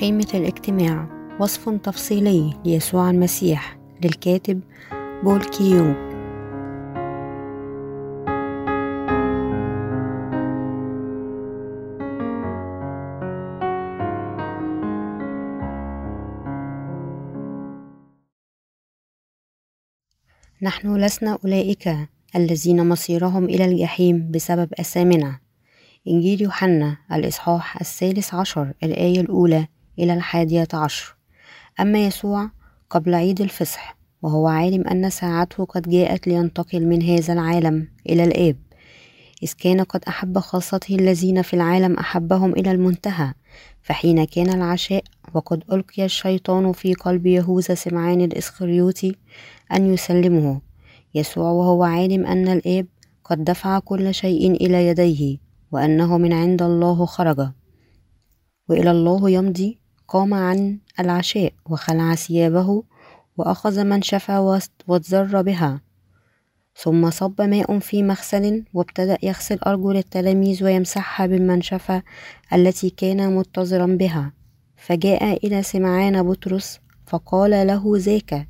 خيمة الاجتماع وصف تفصيلي ليسوع المسيح للكاتب بول كيونغ نحن لسنا أولئك الذين مصيرهم إلى الجحيم بسبب أثامنا إنجيل يوحنا الإصحاح الثالث عشر الآية الأولى إلى الحادية عشر. أما يسوع قبل عيد الفصح وهو عالم أن ساعته قد جاءت لينتقل من هذا العالم إلى الآب إذ كان قد أحب خاصته الذين في العالم أحبهم إلى المنتهى فحين كان العشاء وقد ألقي الشيطان في قلب يهوذا سمعان الإسخريوطي أن يسلمه. يسوع وهو عالم أن الآب قد دفع كل شيء إلى يديه وأنه من عند الله خرج. وإلى الله يمضي قام عن العشاء وخلع ثيابه وأخذ منشفة واتزر بها. ثم صب ماء في مغسل وابتدأ يغسل أرجل التلاميذ ويمسحها بالمنشفة التي كان متزرا بها. فجاء إلى سمعان بطرس فقال له ذاك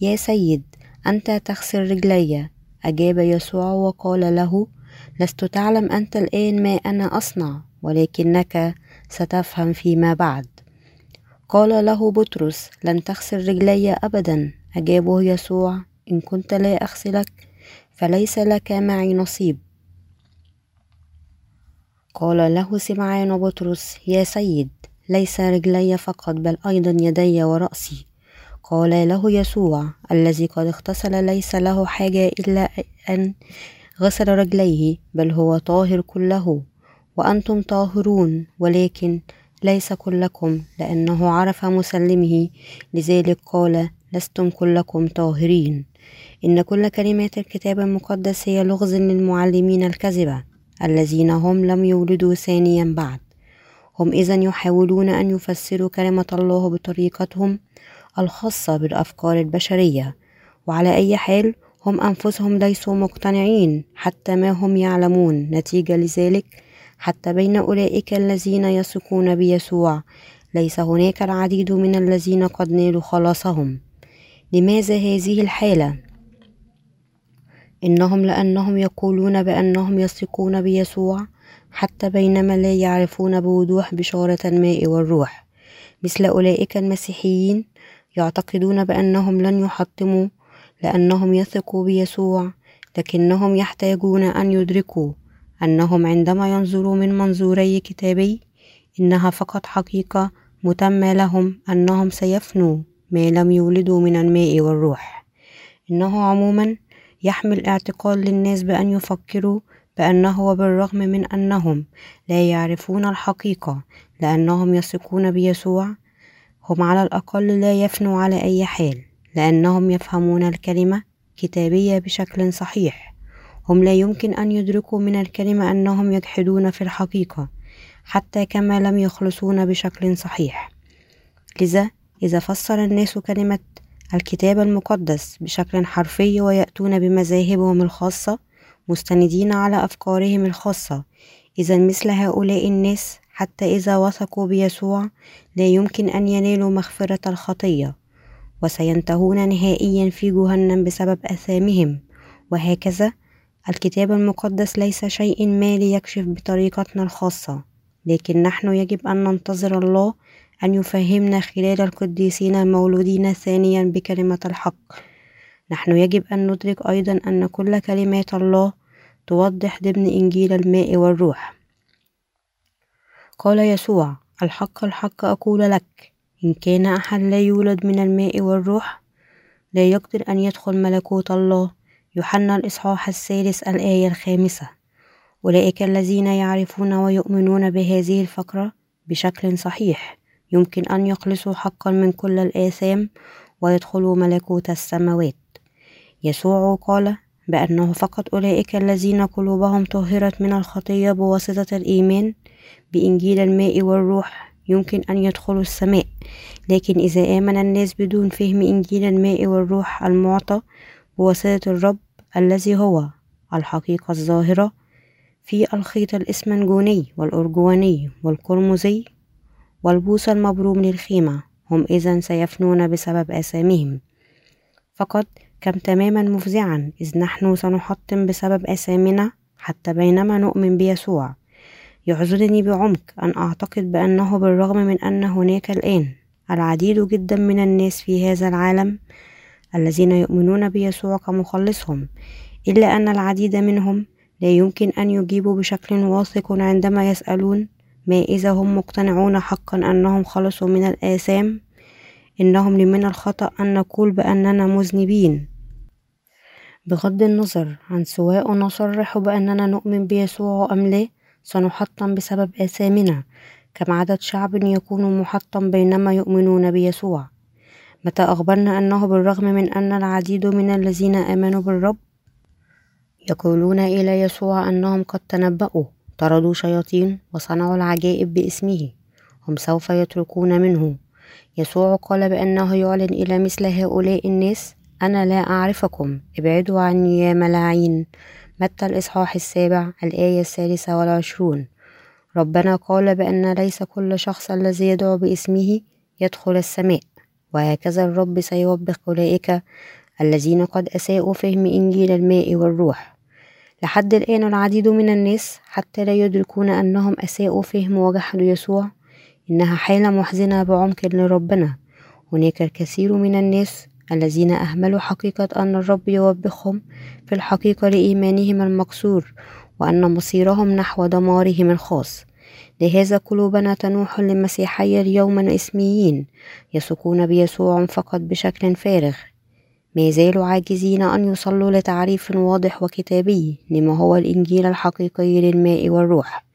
يا سيد أنت تغسل رجلي. أجاب يسوع وقال له لست تعلم أنت الآن ما أنا أصنع ولكنك ستفهم فيما بعد. قال له بطرس لن تغسل رجلي أبدا. أجابه يسوع إن كنت لا أغسلك فليس لك معي نصيب. قال له سمعان بطرس يا سيد ليس رجلي فقط بل أيضا يدي ورأسي. قال له يسوع الذي قد اغتسل ليس له حاجة إلا أن غسل رجليه بل هو طاهر كله وأنتم طاهرون ولكن ليس كلكم لأنه عرف مسلمه لذلك قال لستم كلكم طاهرين إن كل كلمات الكتاب المقدس هي لغز للمعلمين الكذبة الذين هم لم يولدوا ثانيا بعد. هم إذا يحاولون أن يفسروا كلمة الله بطريقتهم الخاصة بالأفكار البشرية. وعلى أي حال هم أنفسهم ليسوا مقتنعين حتى ما هم يعلمون. نتيجة لذلك حتى بين أولئك الذين يثقون بيسوع. ليس هناك العديد من الذين قد نالوا خلاصهم. لماذا هذه الحالة؟ إنهم لأنهم يقولون بأنهم يثقون بيسوع حتى بينما لا يعرفون بوضوح بشارة الماء والروح. مثل أولئك المسيحيين يعتقدون بأنهم لن يحطموا لأنهم يثقوا بيسوع لكنهم يحتاجون أن يدركوا أنهم عندما ينظروا من منظوري كتابي إنها فقط حقيقة متمة لهم أنهم سيفنوا ما لم يولدوا من الماء والروح. إنه عموما يحمل اعتقاد للناس بأن يفكروا بأنه وبالرغم من أنهم لا يعرفون الحقيقة لأنهم يثقون بيسوع هم على الأقل لا يفنوا على أي حال لأنهم يفهمون الكلمة كتابية بشكل صحيح. هم لا يمكن أن يدركوا من الكلمة أنهم يجحدون في الحقيقة حتى كما لم يخلصون بشكل صحيح. لذا إذا فسر الناس كلمة الكتاب المقدس بشكل حرفي ويأتون بمذاهبهم الخاصة مستندين على أفكارهم الخاصة إذا مثل هؤلاء الناس حتى إذا وثقوا بيسوع لا يمكن أن ينالوا مغفرة الخطية وسينتهون نهائيا في جهنم بسبب آثامهم وهكذا الكتاب المقدس ليس شيء ما ليكشف بطريقتنا الخاصة لكن نحن يجب أن ننتظر الله أن يفهمنا خلال القديسين المولودين ثانيا بكلمة الحق. نحن يجب أن ندرك أيضا أن كل كلمات الله توضح ضمن إنجيل الماء والروح. قال يسوع الحق الحق أقول لك إن كان أحد لا يولد من الماء والروح لا يقدر أن يدخل ملكوت الله. يوحنا الإصحاح الثالث الآية الخامسة. أولئك الذين يعرفون ويؤمنون بهذه الفقرة بشكل صحيح. يمكن أن يخلصوا حقا من كل الآثام ويدخلوا ملكوت السماوات. يسوع قال بأنه فقط أولئك الذين قلوبهم طهرت من الخطية بواسطة الإيمان بإنجيل الماء والروح يمكن أن يدخلوا السماء. لكن إذا آمن الناس بدون فهم إنجيل الماء والروح المعطى بواسطة الرب الذي هو الحقيقة الظاهرة في الخيط الإسمنجوني والأرجواني والقرمزي والبوس المبروم للخيمة هم إذا سيفنون بسبب آثامهم. فقط كم تماما مفزعا إذ نحن سنحطم بسبب آثامنا حتى بينما نؤمن بيسوع. يعذرني بعمق أن أعتقد بأنه بالرغم من أن هناك الآن العديد جدا من الناس في هذا العالم الذين يؤمنون بيسوع كمخلصهم إلا أن العديد منهم لا يمكن أن يجيبوا بشكل واثق عندما يسألون ما إذا هم مقتنعون حقا أنهم خلصوا من الآثام؟ إنهم لمن الخطأ أن نقول بأننا مذنبين. بغض النظر عن سواء نصرح بأننا نؤمن بيسوع أم لا سنحطم بسبب آثامنا كم عدد شعب يكون محطم بينما يؤمنون بيسوع. متى أخبرنا أنه بالرغم من أن العديد من الذين آمنوا بالرب يقولون إلى يسوع أنهم قد تنبأوا طردوا شياطين وصنعوا العجائب باسمه هم سوف يتركون منه يسوع قال بأنه يعلن إلى مثل هؤلاء الناس أنا لا أعرفكم ابعدوا عني يا ملاعين متى الإصحاح السابع الآية الثالثة والعشرون؟ ربنا قال بأن ليس كل شخص الذي يدعو باسمه يدخل السماء. وهكذا الرب سيوبخ أولئك الذين قد أساءوا فهم إنجيل الماء والروح. لحد الآن العديد من الناس حتى لا يدركون أنهم أساءوا فهم وجحدوا يسوع إنها حالة محزنة بعمق لربنا. هناك الكثير من الناس الذين أهملوا حقيقة أن الرب يوبخهم في الحقيقة لإيمانهم المكسور وأن مصيرهم نحو دمارهم الخاص. لهذا قلوبنا تنوح للمسيحية اليوم الإسميين يثقون بيسوع فقط بشكل فارغ. ما زالوا عاجزين أن يصلوا لتعريف واضح وكتابي لما هو الإنجيل الحقيقي للماء والروح.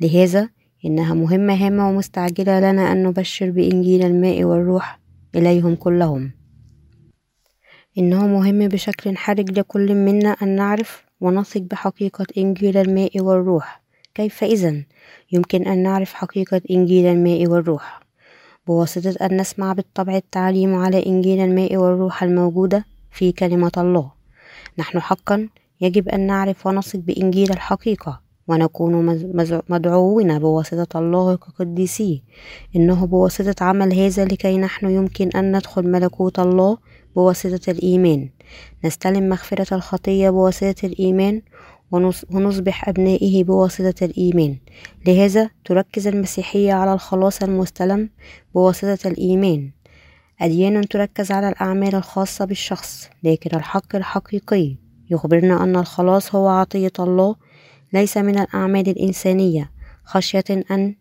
لهذا إنها مهمة هامة ومستعجلة لنا أن نبشر بإنجيل الماء والروح إليهم كلهم. إنه مهم بشكل حرج لكل منا أن نعرف ونثق بحقيقة إنجيل الماء والروح. كيف إذن؟ يمكن أن نعرف حقيقة إنجيل الماء والروح. بواسطة أن نسمع بالطبع التعليم على إنجيل الماء والروح الموجودة في كلمة الله. نحن حقا يجب أن نعرف ونثق بإنجيل الحقيقة ونكون مدعوين بواسطة الله كقديسيه إنه بواسطة عمل هذا لكي نحن يمكن أن ندخل ملكوت الله بواسطة الإيمان. نستلم مغفرة الخطية بواسطة الإيمان ونصبح أبنائه بواسطة الإيمان. لهذا تركز المسيحية على الخلاص المستلم بواسطة الإيمان. أديان تركز على الأعمال الخاصة بالشخص لكن الحق الحقيقي. يخبرنا أن الخلاص هو عطية الله ليس من الأعمال الإنسانية خشية أن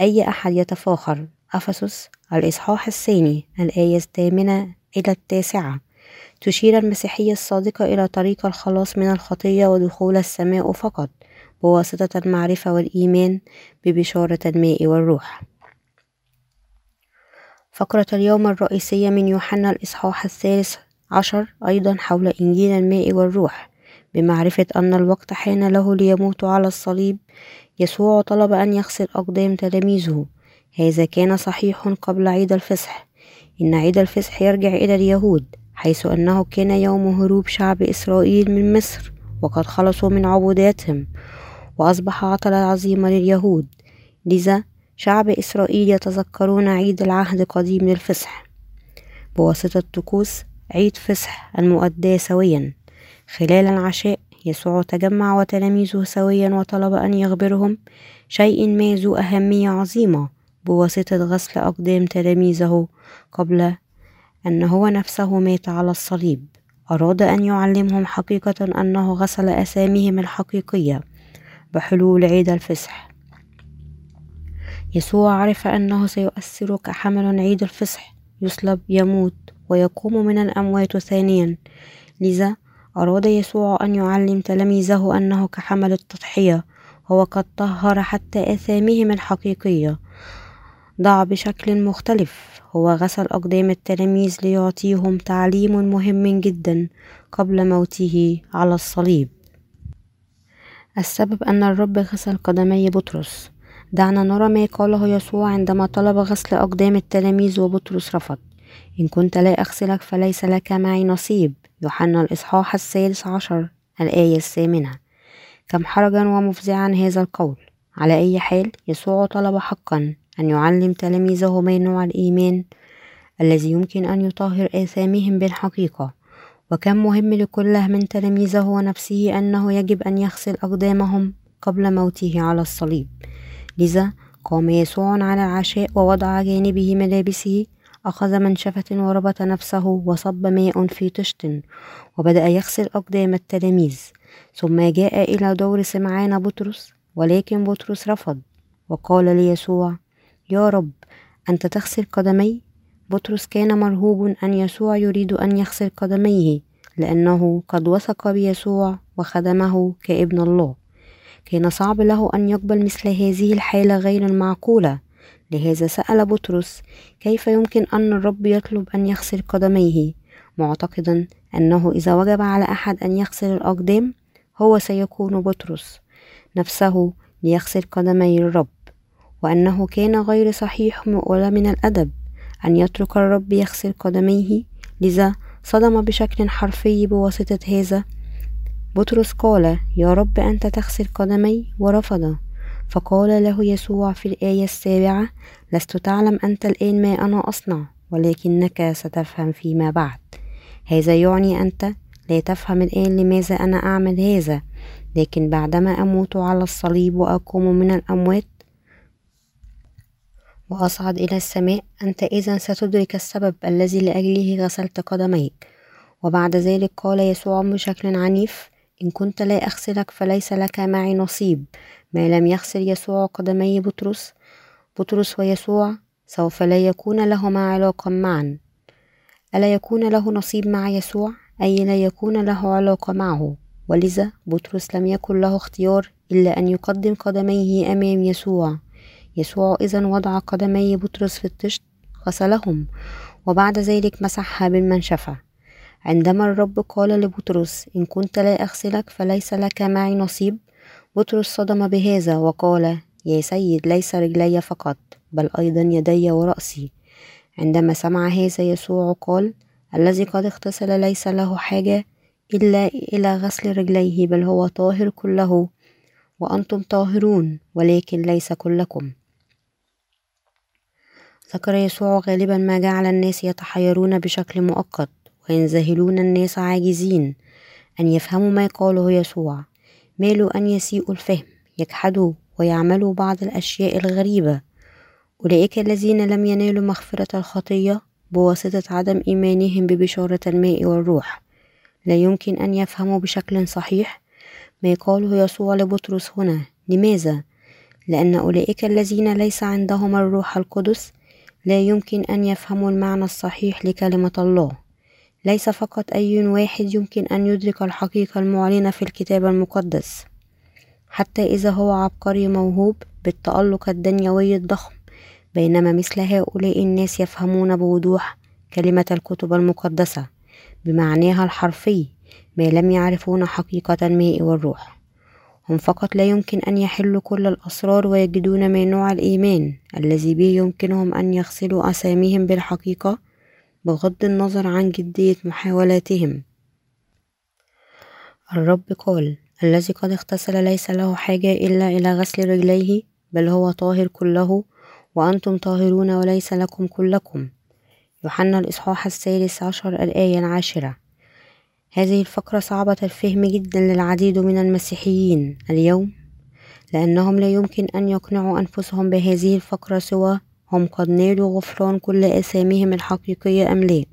أي أحد يتفاخر. أفسس الإصحاح الثاني الآية الثامنة إلى التاسعة. تشير المسيحية الصادقة إلى طريق الخلاص من الخطية ودخول السماء فقط بواسطة المعرفة والإيمان ببشارة الماء والروح. فقرة اليوم الرئيسية من يوحنا الإصحاح الثالث عشر أيضا حول إنجيل الماء والروح بمعرفة أن الوقت حان له ليموت على الصليب يسوع طلب أن يغسل أقدام تلاميذه. هذا كان صحيح قبل عيد الفصح. إن عيد الفصح يرجع إلى اليهود. حيث أنه كان يوم هروب شعب إسرائيل من مصر وقد خلصوا من عبوداتهم وأصبح عطلة عظيمة لليهود. لذا شعب إسرائيل يتذكرون عيد العهد القديم للفصح. بواسطة طقوس عيد فصح المؤداة سويا. خلال العشاء يسوع تجمع وتلاميذه سويا وطلب أن يخبرهم شيء ما ذو أهمية عظيمة. بواسطة غسل أقدام تلاميذه قبل أن هو نفسه مات على الصليب. أراد أن يعلمهم حقيقة أنه غسل أساميهم الحقيقية بحلول عيد الفصح يسوع عرف أنه سيؤثر كحمل عيد الفصح يصلب يموت ويقوم من الأموات ثانيا. لذا أراد يسوع أن يعلم تلاميذه أنه كحمل التضحية هو قد طهر حتى آثامهم الحقيقية. ضع بشكل مختلف. هو غسل أقدام التلاميذ ليعطيهم تعليم مهم جدا قبل موته على الصليب. السبب أن الرب غسل قدمي بطرس. دعنا نرى ما قاله يسوع عندما طلب غسل أقدام التلاميذ وبطرس رفض. إن كنت لا أغسلك فليس لك معي نصيب. يوحنا الإصحاح السادس عشر الآية الثامنة. كم حرجا ومفزعا هذا القول. على أي حال يسوع طلب حقا. أن يعلم تلاميذه ما نوع الإيمان الذي يمكن أن يطهر آثامهم بالحقيقة. وكم مهم لكل من تلاميذه ونفسه أنه يجب أن يغسل أقدامهم قبل موته على الصليب. لذا قام يسوع على العشاء ووضع جانبه ملابسه أخذ منشفة وربط نفسه وصب ماء في طشت وبدأ يغسل أقدام التلاميذ. ثم جاء إلى دور سمعان بطرس ولكن بطرس رفض وقال ليسوع يا رب أنت تغسل قدمي؟ بطرس كان مرهوب أن يسوع يريد أن يغسل قدميه لأنه قد وثق بيسوع وخدمه كابن الله. كان صعب له أن يقبل مثل هذه الحالة غير المعقولة. لهذا سأل بطرس كيف يمكن أن الرب يطلب أن يغسل قدميه؟ معتقدا أنه إذا وجب على أحد أن يغسل الأقدام هو سيكون بطرس نفسه ليغسل قدمي الرب. وأنه كان غير صحيح ولا من الأدب أن يترك الرب يغسل قدميه. لذا صدم بشكل حرفي بواسطة هذا. بطرس قال يا رب أنت تغسل قدمي؟ ورفض. فقال له يسوع في الآية السابعة لست تعلم أنت الآن ما أنا أصنع ولكنك ستفهم فيما بعد. هذا يعني أنت لا تفهم الآن لماذا أنا أعمل هذا لكن بعدما أموت على الصليب وأقوم من الأموات وأصعد إلى السماء. أنت إذا ستدرك السبب الذي لأجله غسلت قدميك. وبعد ذلك قال يسوع بشكل عنيف إن كنت لا أغسلك فليس لك معي نصيب. ما لم يغسل يسوع قدمي بطرس؟ بطرس ويسوع سوف لا يكون لهما علاقة معا. ألا يكون له نصيب مع يسوع؟ أي لا يكون له علاقة معه. ولذا بطرس لم يكن له اختيار إلا أن يقدم قدميه أمام يسوع. يسوع إذا وضع قدمي بطرس في الطشت غسلهم وبعد ذلك مسحها بالمنشفة عندما الرب قال لبطرس إن كنت لا أغسلك فليس لك معي نصيب. بطرس صدم بهذا وقال يا سيد ليس رجلي فقط بل أيضا يدي ورأسي. عندما سمع هذا يسوع قال الذي قد اغتسل ليس له حاجة إلا إلى غسل رجليه بل هو طاهر كله وأنتم طاهرون ولكن ليس كلكم. ذكر يسوع غالبا ما جعل الناس يتحيرون بشكل مؤقت وينذهلون الناس عاجزين أن يفهموا ما قاله يسوع. مالوا أن يسيئوا الفهم يجحدوا ويعملوا بعض الأشياء الغريبة. أولئك الذين لم ينالوا مغفرة الخطية بواسطة عدم إيمانهم ببشارة الماء والروح. لا يمكن أن يفهموا بشكل صحيح ما قاله يسوع لبطرس هنا. لماذا؟ لأن أولئك الذين ليس عندهم الروح القدس لا يمكن أن يفهموا المعنى الصحيح لكلمة الله. ليس فقط أي واحد يمكن أن يدرك الحقيقة المعلنة في الكتاب المقدس حتى إذا هو عبقري موهوب بالتألق الدنيوي الضخم بينما مثل هؤلاء الناس يفهمون بوضوح كلمة الكتب المقدسة بمعناها الحرفي ما لم يعرفون حقيقة الماء والروح. هم فقط لا يمكن أن يحلوا كل الأسرار ويجدون ما نوع الإيمان الذي به يمكنهم أن يغسلوا أساميهم بالحقيقة بغض النظر عن جدية محاولاتهم. الرب قال الذي قد اغتسل ليس له حاجة إلا إلى غسل رجليه بل هو طاهر كله وأنتم طاهرون وليس لكم كلكم. يوحنا الإصحاح الثالث عشر الآية العاشرة. هذه الفقرة صعبة الفهم جدا للعديد من المسيحيين اليوم لأنهم لا يمكن أن يقنعوا أنفسهم بهذه الفقرة سوى هم قد نالوا غفران كل آثامهم الحقيقية أم لا.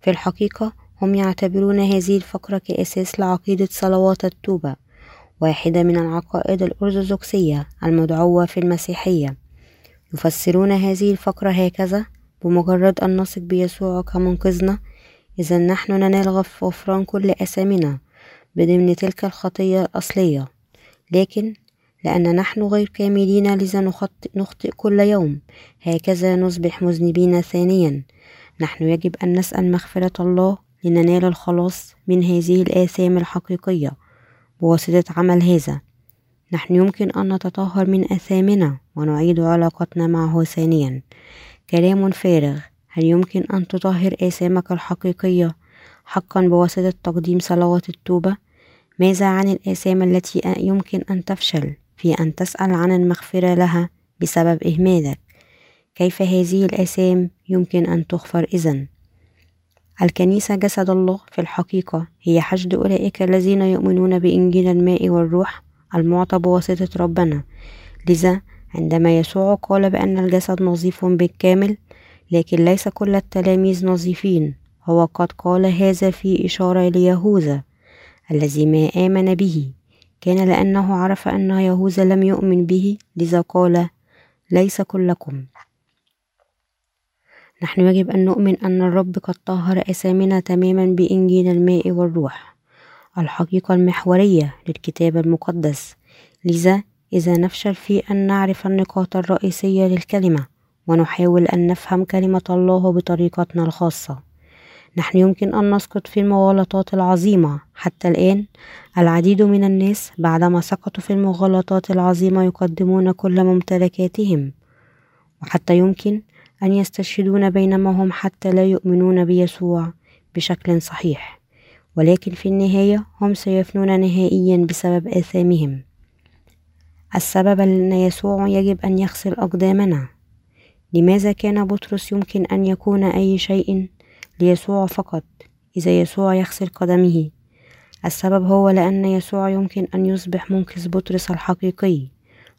في الحقيقة هم يعتبرون هذه الفقرة كأساس لعقيدة صلوات التوبة واحدة من العقائد الأرثوذكسية المدعوة في المسيحية. يفسرون هذه الفقرة هكذا بمجرد أن نثق بيسوع كمنقذنا إذا نحن ننال غفران كل أثامنا بضمن تلك الخطية الأصلية. لكن لأن نحن غير كاملين لذا نخطئ, نخطئ كل يوم. هكذا نصبح مذنبين ثانيا. نحن يجب أن نسأل مغفرة الله لننال الخلاص من هذه الآثام الحقيقية بواسطة عمل هذا. نحن يمكن أن نتطهر من آثامنا ونعيد علاقتنا معه ثانيا. كلام فارغ. هل يمكن أن تطهر آثامك الحقيقية حقا بواسطة تقديم صلوات التوبة؟ ماذا عن الآثام التي يمكن أن تفشل في أن تسأل عن المغفرة لها بسبب إهمالك كيف هذه الآثام يمكن أن تغفر إذن؟ الكنيسة جسد الله في الحقيقة هي حشد أولئك الذين يؤمنون بإنجيل الماء والروح المعطى بواسطة ربنا لذا عندما يسوع قال بأن الجسد نظيف بالكامل لكن ليس كل التلاميذ نظيفين. هو قد قال هذا في إشارة ليهوذا الذي ما آمن به. كان لأنه عرف أن يهوذا لم يؤمن به لذا قال ليس كلكم. نحن يجب أن نؤمن أن الرب قد طهر أسامنا تماما بإنجيل الماء والروح الحقيقة المحورية للكتاب المقدس. لذا إذا نفشل في أن نعرف النقاط الرئيسية للكلمة ونحاول أن نفهم كلمة الله بطريقتنا الخاصة. نحن يمكن أن نسقط في المغالطات العظيمة. حتى الآن العديد من الناس بعدما سقطوا في المغالطات العظيمة يقدمون كل ممتلكاتهم. وحتى يمكن أن يستشهدون بينما هم حتى لا يؤمنون بيسوع بشكل صحيح. ولكن في النهاية هم سيفنون نهائيا بسبب آثامهم. السبب أن يسوع يجب أن يغسل أقدامنا. لماذا كان بطرس يمكن أن يكون أي شيء ليسوع فقط إذا يسوع يغسل قدمه؟ السبب هو لأن يسوع يمكن أن يصبح منقذ بطرس الحقيقي.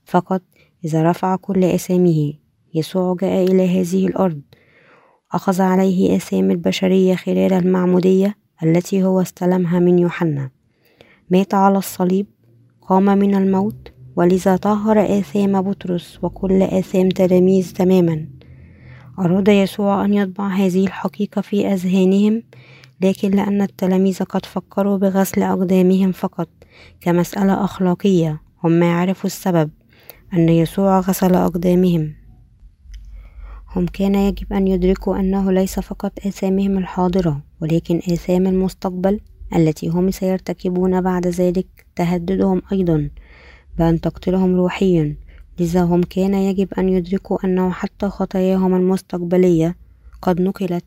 فقط إذا رفع كل أسامه يسوع جاء إلى هذه الأرض. أخذ عليه آثام البشرية خلال المعمودية التي هو استلمها من يوحنا. مات على الصليب قام من الموت ولذا طهر آثام بطرس وكل آثام تلاميذ تماما. أراد يسوع أن يطبع هذه الحقيقة في أذهانهم لكن لأن التلاميذ قد فكروا بغسل أقدامهم فقط كمسألة أخلاقية هم ما عرفوا السبب أن يسوع غسل أقدامهم. هم كان يجب أن يدركوا أنه ليس فقط آثامهم الحاضرة ولكن آثام المستقبل التي هم سيرتكبون بعد ذلك. تهددهم أيضا بأن تقتلهم روحيا. لذا هم كان يجب أن يدركوا أنه حتى خطاياهم المستقبلية قد نقلت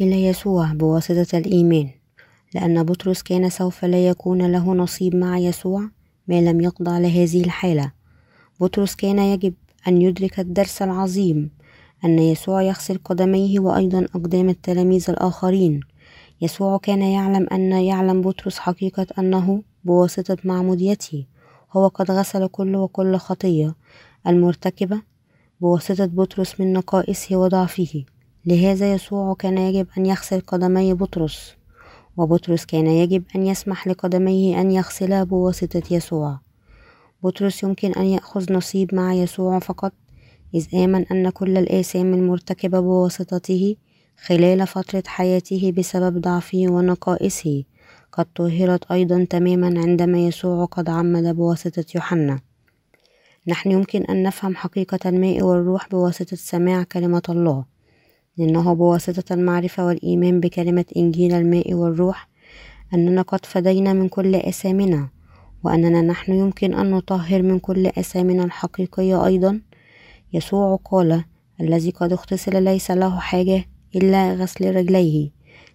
إلى يسوع بواسطة الإيمان. لأن بطرس كان سوف لا يكون له نصيب مع يسوع ما لم يخضع لهذه الحالة. بطرس كان يجب أن يدرك الدرس العظيم أن يسوع يغسل قدميه وأيضا أقدام التلاميذ الآخرين. يسوع كان يعلم أن يعلم بطرس حقيقة أنه بواسطة معموديته. هو قد غسل كل وكل خطية. المرتكبة بواسطة بطرس من نقائصه وضعفه. لهذا يسوع كان يجب أن يغسل قدمي بطرس. وبطرس كان يجب أن يسمح لقدميه أن يغسلا بواسطة يسوع. بطرس يمكن أن يأخذ نصيب مع يسوع فقط إذ آمن أن كل الآثام المرتكبة بواسطته خلال فترة حياته بسبب ضعفه ونقائصه. قد طهرت أيضا تماما عندما يسوع قد عمد بواسطة يوحنا. نحن يمكن أن نفهم حقيقة الماء والروح بواسطة سماع كلمة الله. لأنه بواسطة المعرفة والإيمان بكلمة إنجيل الماء والروح. أننا قد فدينا من كل أثامنا وأننا نحن يمكن أن نطهر من كل أثامنا الحقيقية أيضا. يسوع قال الذي قد اغتسل ليس له حاجة إلا غسل رجليه.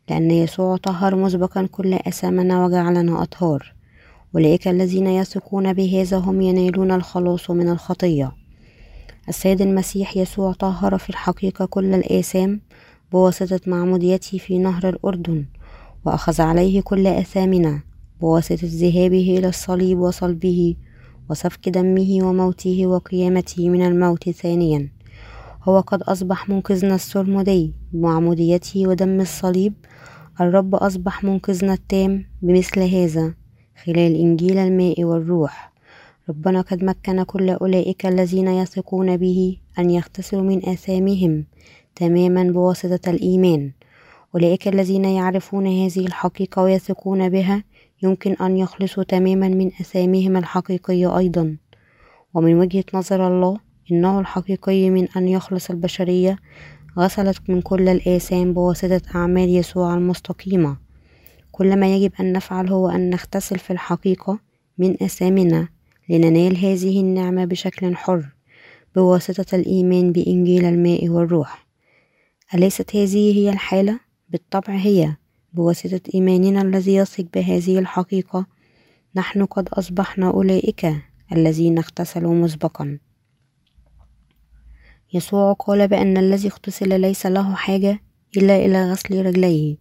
لأن يسوع طهر مسبقا كل أثامنا وجعلنا أطهار. أولئك الذين يثقون بهذا هم ينالون الخلاص من الخطية. السيد المسيح يسوع طهر في الحقيقة كل الآثام بواسطة معموديته في نهر الأردن وأخذ عليه كل أثامنا بواسطة ذهابه إلى الصليب وصلبه وسفك دمه وموته وقيامته من الموت ثانيا. هو قد أصبح منقذنا السرمدي بمعموديته ودم الصليب الرب أصبح منقذنا التام بمثل هذا خلال إنجيل الماء والروح. ربنا قد مكن كل أولئك الذين يثقون به أن يغتسلوا من آثامهم تماما بواسطة الإيمان. أولئك الذين يعرفون هذه الحقيقة ويثقون بها يمكن أن يخلصوا تماما من أثامهم الحقيقية أيضا. ومن وجهة نظر الله إنه الحقيقي من أن يخلص البشرية غسلت من كل الآثام بواسطة أعمال يسوع المستقيمة. كل ما يجب أن نفعل هو أن نغتسل في الحقيقة من أثامنا لننال هذه النعمة بشكل حر بواسطة الإيمان بإنجيل الماء والروح. أليست هذه هي الحالة؟ بالطبع هي. بواسطة إيماننا الذي يثق بهذه الحقيقة نحن قد أصبحنا أولئك الذين اغتسلوا مسبقا. يسوع قال بأن الذي اغتسل ليس له حاجة إلا إلى غسل رجليه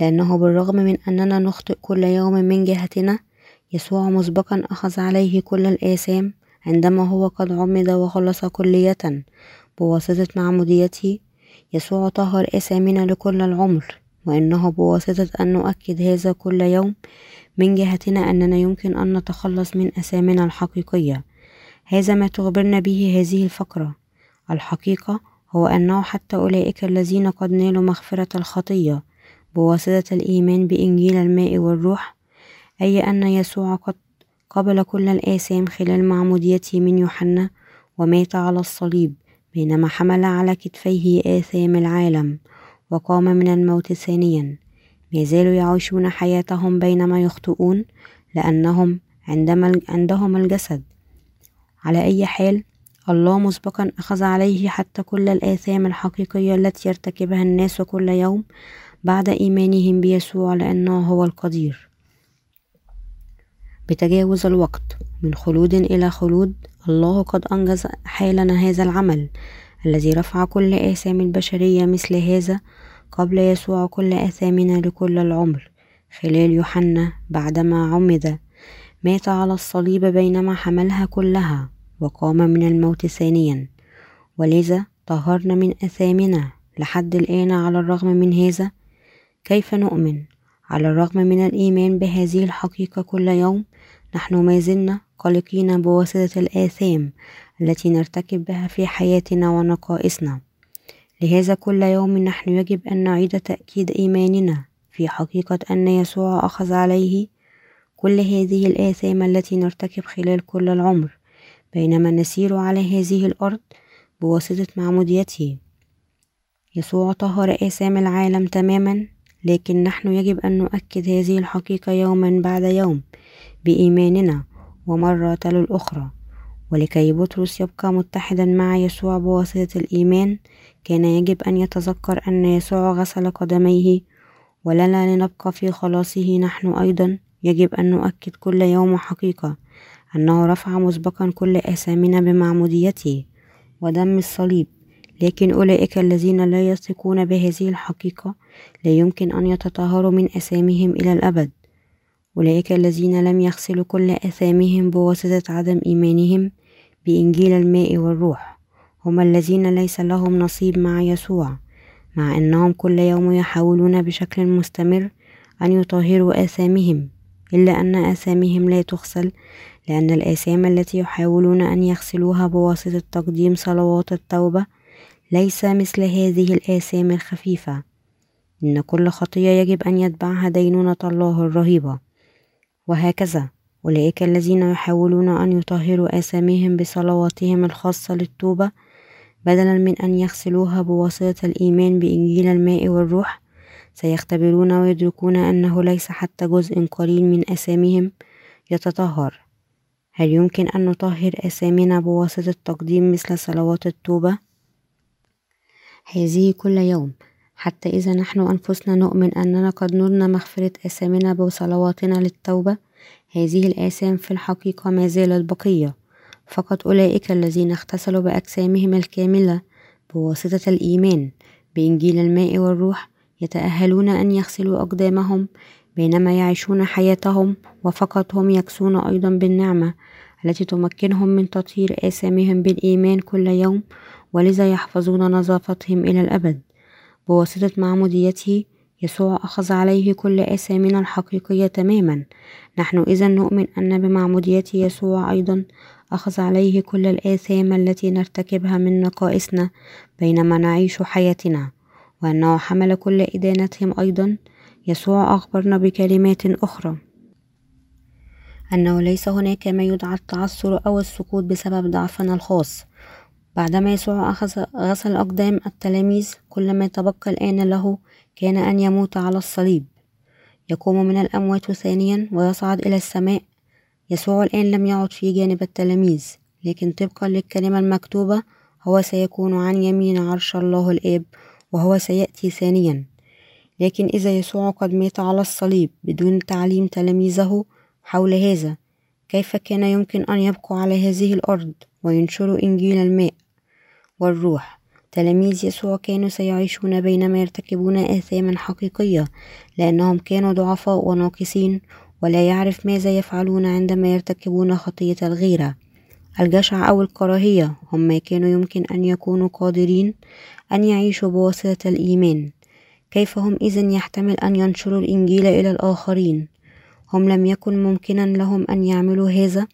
لأنه بالرغم من أننا نخطئ كل يوم من جهتنا يسوع مسبقا أخذ عليه كل الآثام عندما هو قد عمد وخلص كلية بواسطة معموديته. يسوع طهر آثامنا لكل العمر وإنه بواسطة أن نؤكد هذا كل يوم من جهتنا أننا يمكن أن نتخلص من أثامنا الحقيقية. هذا ما تخبرنا به هذه الفقرة. الحقيقة هو أنه حتى أولئك الذين قد نالوا مغفرة الخطية بواسطة الإيمان بإنجيل الماء والروح أي أن يسوع قد قبل كل الآثام خلال معموديته من يوحنا ومات على الصليب بينما حمل على كتفيه آثام العالم وقام من الموت ثانيا. ما زالوا يعيشون حياتهم بينما يخطئون لأنهم عندما عندهم الجسد. على أي حال الله مسبقا أخذ عليه حتى كل الآثام الحقيقية التي يرتكبها الناس كل يوم بعد إيمانهم بيسوع لأنه هو القدير. بتجاوز الوقت من خلود إلى خلود الله قد أنجز حالنا هذا العمل الذي رفع كل آثام البشرية مثل هذا قبل يسوع كل آثامنا لكل العمر خلال يوحنا بعدما عمد. مات على الصليب بينما حملها كلها. وقام من الموت ثانيا. ولذا طهرنا من أثامنا لحد الآن على الرغم من هذا؟ كيف نؤمن؟ على الرغم من الإيمان بهذه الحقيقة كل يوم نحن ما زلنا قلقين بواسطة الآثام التي نرتكب بها في حياتنا ونقائصنا. لهذا كل يوم نحن يجب أن نعيد تأكيد إيماننا في حقيقة أن يسوع أخذ عليه كل هذه الآثام التي نرتكب خلال كل العمر. بينما نسير على هذه الأرض بواسطة معموديته. يسوع طهر آثام العالم تماما لكن نحن يجب أن نؤكد هذه الحقيقة يوما بعد يوم بإيماننا ومرة تلو الأخرى. ولكي بطرس يبقى متحدا مع يسوع بواسطة الإيمان كان يجب أن يتذكر أن يسوع غسل قدميه. ولنا لنبقى في خلاصه نحن أيضا يجب أن نؤكد كل يوم حقيقة أنه رفع مسبقا كل آثامنا بمعموديته ودم الصليب لكن أولئك الذين لا يثقون بهذه الحقيقة لا يمكن أن يتطهروا من أثامهم إلى الأبد. أولئك الذين لم يغسلوا كل أثامهم بواسطة عدم إيمانهم بإنجيل الماء والروح هم الذين ليس لهم نصيب مع يسوع مع أنهم كل يوم يحاولون بشكل مستمر أن يطهروا آثامهم إلا أن آثامهم لا تغسل لأن الآثام التي يحاولون أن يغسلوها بواسطة تقديم صلوات التوبة ليس مثل هذه الآثام الخفيفة. إن كل خطية يجب أن يتبعها دينونة الله الرهيبة وهكذا أولئك الذين يحاولون أن يطهروا آثامهم بصلواتهم الخاصة للتوبة بدلا من أن يغسلوها بواسطة الإيمان بإنجيل الماء والروح سيختبرون ويدركون أنه ليس حتى جزء قليل من أسامهم يتطهر. هل يمكن أن نطهر أسامنا بواسطة تقديم مثل صلوات التوبة؟ هذه كل يوم. حتى إذا نحن أنفسنا نؤمن أننا قد نلنا مغفرة آثامنا بصلواتنا للتوبة هذه الآثام في الحقيقة ما زالت بقية فقط أولئك الذين اغتسلوا بأجسامهم الكاملة بواسطة الإيمان. بإنجيل الماء والروح يتأهلون أن يغسلوا أقدامهم بينما يعيشون حياتهم وفقط هم يكسون أيضا بالنعمة التي تمكنهم من تطهير آثامهم بالإيمان كل يوم ولذا يحفظون نظافتهم إلى الأبد. بواسطة معموديته يسوع أخذ عليه كل آثامنا الحقيقية تماما. نحن إذا نؤمن أن بمعمودية يسوع أيضا أخذ عليه كل الآثام التي نرتكبها من نقائصنا بينما نعيش حياتنا وأنه حمل كل إدانتهم أيضا يسوع أخبرنا بكلمات أخرى. أنه ليس هناك ما يدعى التعثر أو السقوط بسبب ضعفنا الخاص. بعدما يسوع أخذ غسل أقدام التلاميذ كل ما تبقى الآن له كان أن يموت على الصليب. يقوم من الأموات ثانيا ويصعد إلى السماء. يسوع الآن لم يعد في جانب التلاميذ لكن طبقا للكلمة المكتوبة هو سيكون عن يمين عرش الله الآب وهو سيأتي ثانيا. لكن إذا يسوع قد مات على الصليب بدون تعليم تلاميذه حول هذا كيف كان يمكن أن يبقوا على هذه الأرض وينشروا إنجيل الماء والروح؟ تلاميذ يسوع كانوا سيعيشون بينما يرتكبون آثاما حقيقية لأنهم كانوا ضعفاء وناقصين ولا يعرف ماذا يفعلون عندما يرتكبون خطية الغيرة. الجشع أو الكراهية هم ما كانوا يمكن أن يكونوا قادرين أن يعيشوا بواسطة الإيمان. كيف هم إذن يحتمل أن ينشروا الإنجيل إلى الآخرين؟ هم لم يكن ممكنا لهم أن يعملوا هذا؟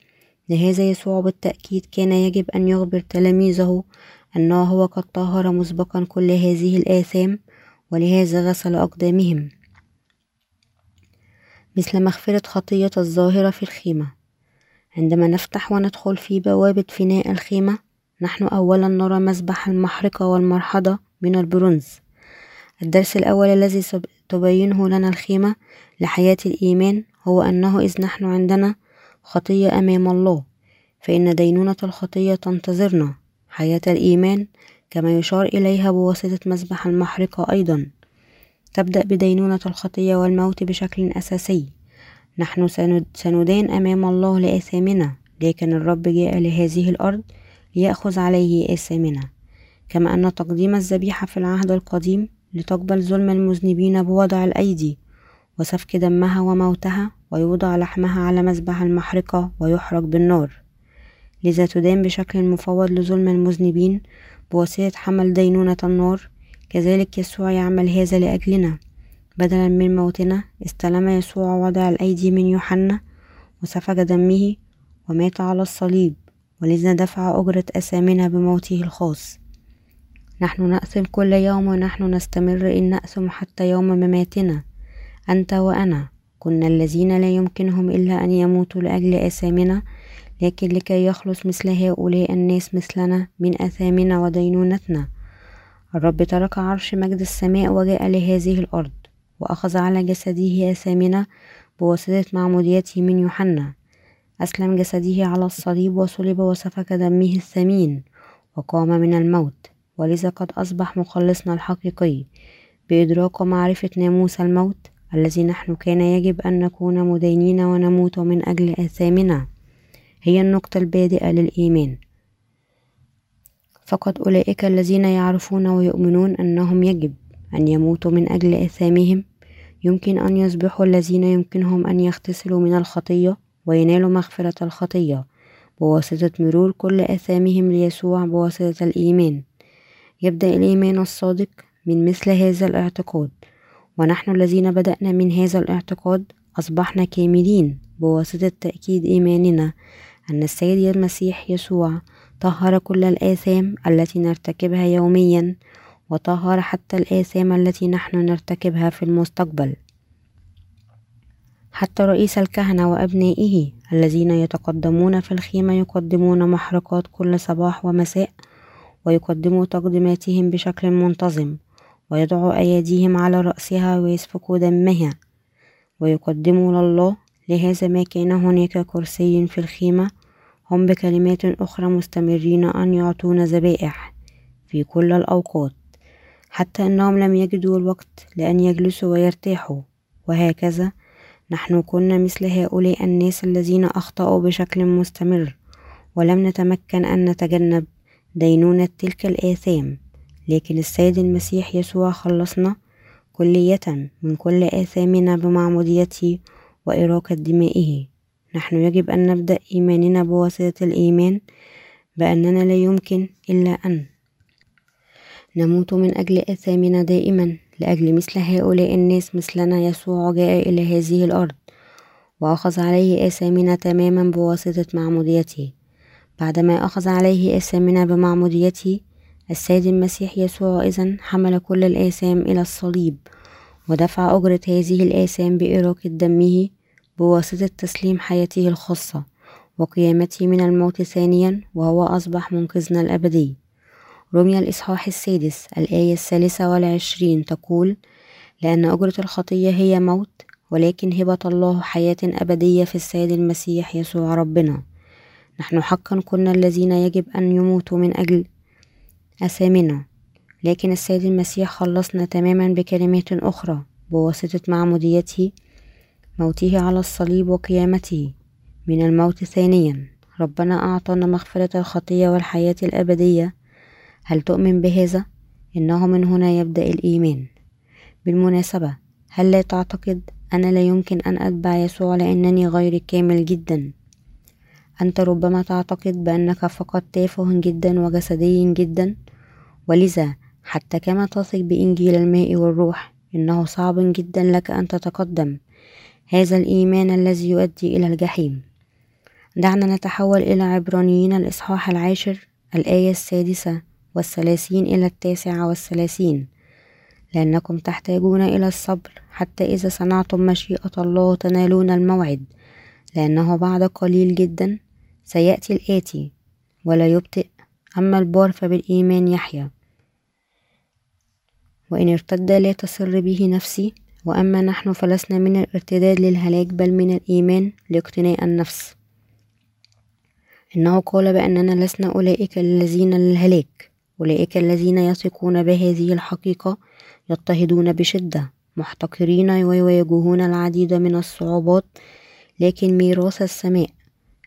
لهذا يسوع بالتأكيد كان يجب أن يخبر تلاميذه أنه هو قد طهر مسبقا كل هذه الآثام ولهذا غسل أقدامهم. مثل مغفرة خطية الظاهرة في الخيمة. عندما نفتح وندخل في بوابة فناء الخيمة نحن أولا نرى مسبح المحرقة والمرحضة من البرونز. الدرس الأول الذي تبينه لنا الخيمة لحياة الإيمان هو أنه إذ نحن عندنا خطية أمام الله فإن دينونة الخطية تنتظرنا. حياة الإيمان كما يشار إليها بواسطة مسبح المحرقة أيضا. تبدأ بدينونة الخطية والموت بشكل أساسي. نحن سندان أمام الله لآثامنا لكن الرب جاء لهذه الأرض ليأخذ عليه آثامنا. كما أن تقديم الذبيحة في العهد القديم لتقبل ظلم المذنبين بوضع الأيدي وسفك دمها وموتها ويوضع لحمها على مذبح المحرقة ويحرق بالنار. لذا تدان بشكل مفوض لظلم المذنبين بواسطة حمل دينونة النار كذلك يسوع يعمل هذا لأجلنا. بدلا من موتنا استلم يسوع وضع الأيدي من يوحنا وسفك دمه ومات على الصليب ولذا دفع أجرة أثامنا بموته الخاص. نحن نأثم كل يوم ونحن نستمر إن نأثم حتى يوم مماتنا. أنت وأنا. كنا الذين لا يمكنهم إلا أن يموتوا لأجل آثامنا لكن لكي يخلص مثل هؤلاء الناس مثلنا من أثامنا ودينونتنا. الرب ترك عرش مجد السماء وجاء لهذه الأرض وأخذ على جسده آثامنا بواسطة معموديته من يوحنا. أسلم جسده على الصليب وصلب وسفك دمه الثمين وقام من الموت. ولذا قد أصبح مخلصنا الحقيقي بإدراك ومعرفة ناموس الموت الذي نحن كان يجب أن نكون مدينين ونموت من أجل آثامنا هي النقطة البادئة للإيمان. فقط أولئك الذين يعرفون ويؤمنون أنهم يجب أن يموتوا من أجل آثامهم. يمكن أن يصبحوا الذين يمكنهم أن يغتسلوا من الخطية وينالوا مغفرة الخطية بواسطة مرور كل آثامهم ليسوع بواسطة الإيمان. يبدأ الإيمان الصادق من مثل هذا الاعتقاد. ونحن الذين بدأنا من هذا الاعتقاد أصبحنا كاملين بواسطة تأكيد إيماننا أن السيد المسيح يسوع طهر كل الآثام التي نرتكبها يوميا وطهر حتى الآثام التي نحن نرتكبها في المستقبل. حتى رئيس الكهنة وأبنائه الذين يتقدمون في الخيمة يقدمون محرقات كل صباح ومساء ويقدموا تقديماتهم بشكل منتظم ويضعوا أيديهم على رأسها ويسفكوا دمها. ويقدموا لله لهذا ما كان هناك كرسي في الخيمة هم بكلمات أخرى مستمرين أن يعطون ذبائح في كل الأوقات حتى أنهم لم يجدوا الوقت لأن يجلسوا ويرتاحوا. وهكذا نحن كنا مثل هؤلاء الناس الذين أخطأوا بشكل مستمر ولم نتمكن أن نتجنب. دينونة تلك الآثام لكن السيد المسيح يسوع خلصنا كلية من كل آثامنا بمعموديته وإراقة دمائه. نحن يجب أن نبدأ إيماننا بواسطة الإيمان بأننا لا يمكن إلا أن نموت من أجل آثامنا دائما لأجل مثل هؤلاء الناس مثلنا يسوع جاء إلى هذه الأرض وأخذ عليه آثامنا تماما بواسطة معموديته. بعدما أخذ عليه آثامنا بمعموديته السيد المسيح يسوع إذن حمل كل الآثام إلى الصليب ودفع أجرة هذه الآثام بإراقة دمه بواسطة تسليم حياته الخاصة وقيامته من الموت ثانيا وهو أصبح منقذنا الأبدي. رمي الإصحاح السادس الآية الثالثة والعشرين تقول لأن أجرة الخطية هي موت ولكن هبة الله حياة أبدية في السيد المسيح يسوع ربنا. نحن حقا كنا الذين يجب أن يموتوا من أجل أثامنا لكن السيد المسيح خلصنا تماما بكلمات أخرى بواسطة معموديته موته على الصليب وقيامته من الموت ثانيا. ربنا أعطانا مغفرة الخطية والحياة الأبدية. هل تؤمن بهذا؟ إنه من هنا يبدأ الإيمان. بالمناسبة هل لا تعتقد أنا لا يمكن أن أتبع يسوع لأنني غير كامل جدا؟ أنت ربما تعتقد بأنك فقط تافه جدا وجسدي جدا. ولذا حتى كما تثق بإنجيل الماء والروح إنه صعب جدا لك أن تتقدم هذا الإيمان الذي يؤدي إلى الجحيم. دعنا نتحول إلى عبرانيين الإصحاح العاشر الآية السادسة والثلاثين إلى التاسعة والثلاثين. لأنكم تحتاجون إلى الصبر حتى إذا صنعتم مشيئة الله تنالون الموعد لأنه بعد قليل جدا سيأتي الآتي ولا يبطئ أما البار فبالإيمان يحيى وإن ارتد لا تسر به نفسي وأما نحن فلسنا من الارتداد للهلاك بل من الإيمان لاقتناء النفس. إنه قال بأننا لسنا أولئك الذين للهلاك أولئك الذين يثقون بهذه الحقيقة يضطهدون بشدة محتقرين ويواجهون العديد من الصعوبات لكن ميراث السماء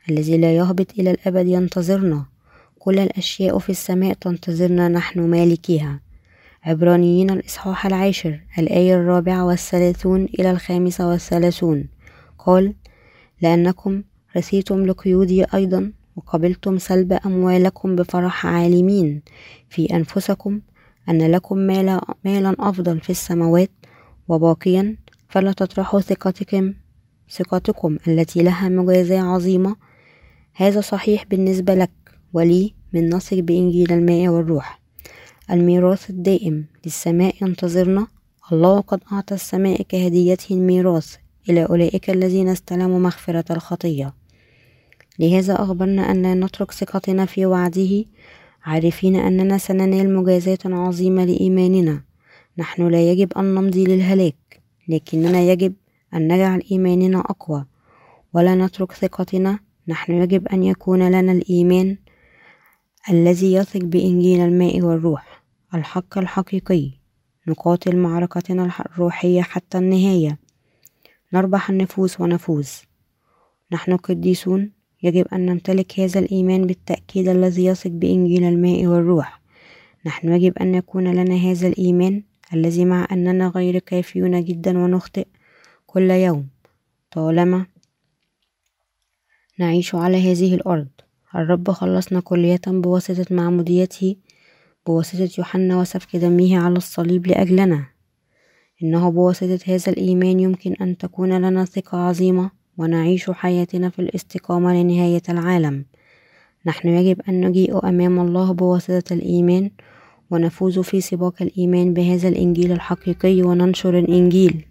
الذي لا يهبط إلى الأبد ينتظرنا. كل الأشياء في السماء تنتظرنا نحن مالكيها. عبرانيين الإصحاح العاشر الآية الرابعة والثلاثون إلى الخامسة والثلاثون. قال لأنكم رثيتم لقيودي أيضا وقبلتم سلب أموالكم بفرح عالمين. في أنفسكم أن لكم مالا, مالا أفضل في السماوات وباقيا فلا تطرحوا ثقتكم ثقتكم التي لها مجازاة عظيمة هذا صحيح بالنسبة لك ولي من نثق بإنجيل الماء والروح. الميراث الدائم للسماء ينتظرنا. الله قد أعطى السماء كهديته الميراث إلى أولئك الذين استلموا مغفرة الخطية. لهذا أخبرنا أن نترك ثقتنا في وعده. عارفين أننا سننال مجازاة عظيمة لإيماننا. نحن لا يجب أن نمضي للهلاك لكننا يجب أن نجعل إيماننا أقوى. ولا نترك ثقتنا نحن يجب أن يكون لنا الإيمان الذي يثق بإنجيل الماء والروح الحق الحقيقي نقاتل معركتنا الروحية حتى النهاية نربح النفوس ونفوز. نحن قديسون يجب أن نمتلك هذا الإيمان بالتأكيد الذي يثق بإنجيل الماء والروح. نحن يجب أن يكون لنا هذا الإيمان الذي مع أننا غير كافيون جدا ونخطئ كل يوم طالما نعيش على هذه الأرض. الرب خلصنا كلية بواسطة معموديته بواسطة يوحنا وسفك دمه على الصليب لأجلنا. إنه بواسطة هذا الإيمان يمكن أن تكون لنا ثقة عظيمة ونعيش حياتنا في الاستقامة لنهاية العالم. نحن يجب أن نجيء أمام الله بواسطة الإيمان ونفوز في سباق الإيمان بهذا الإنجيل الحقيقي وننشر الإنجيل.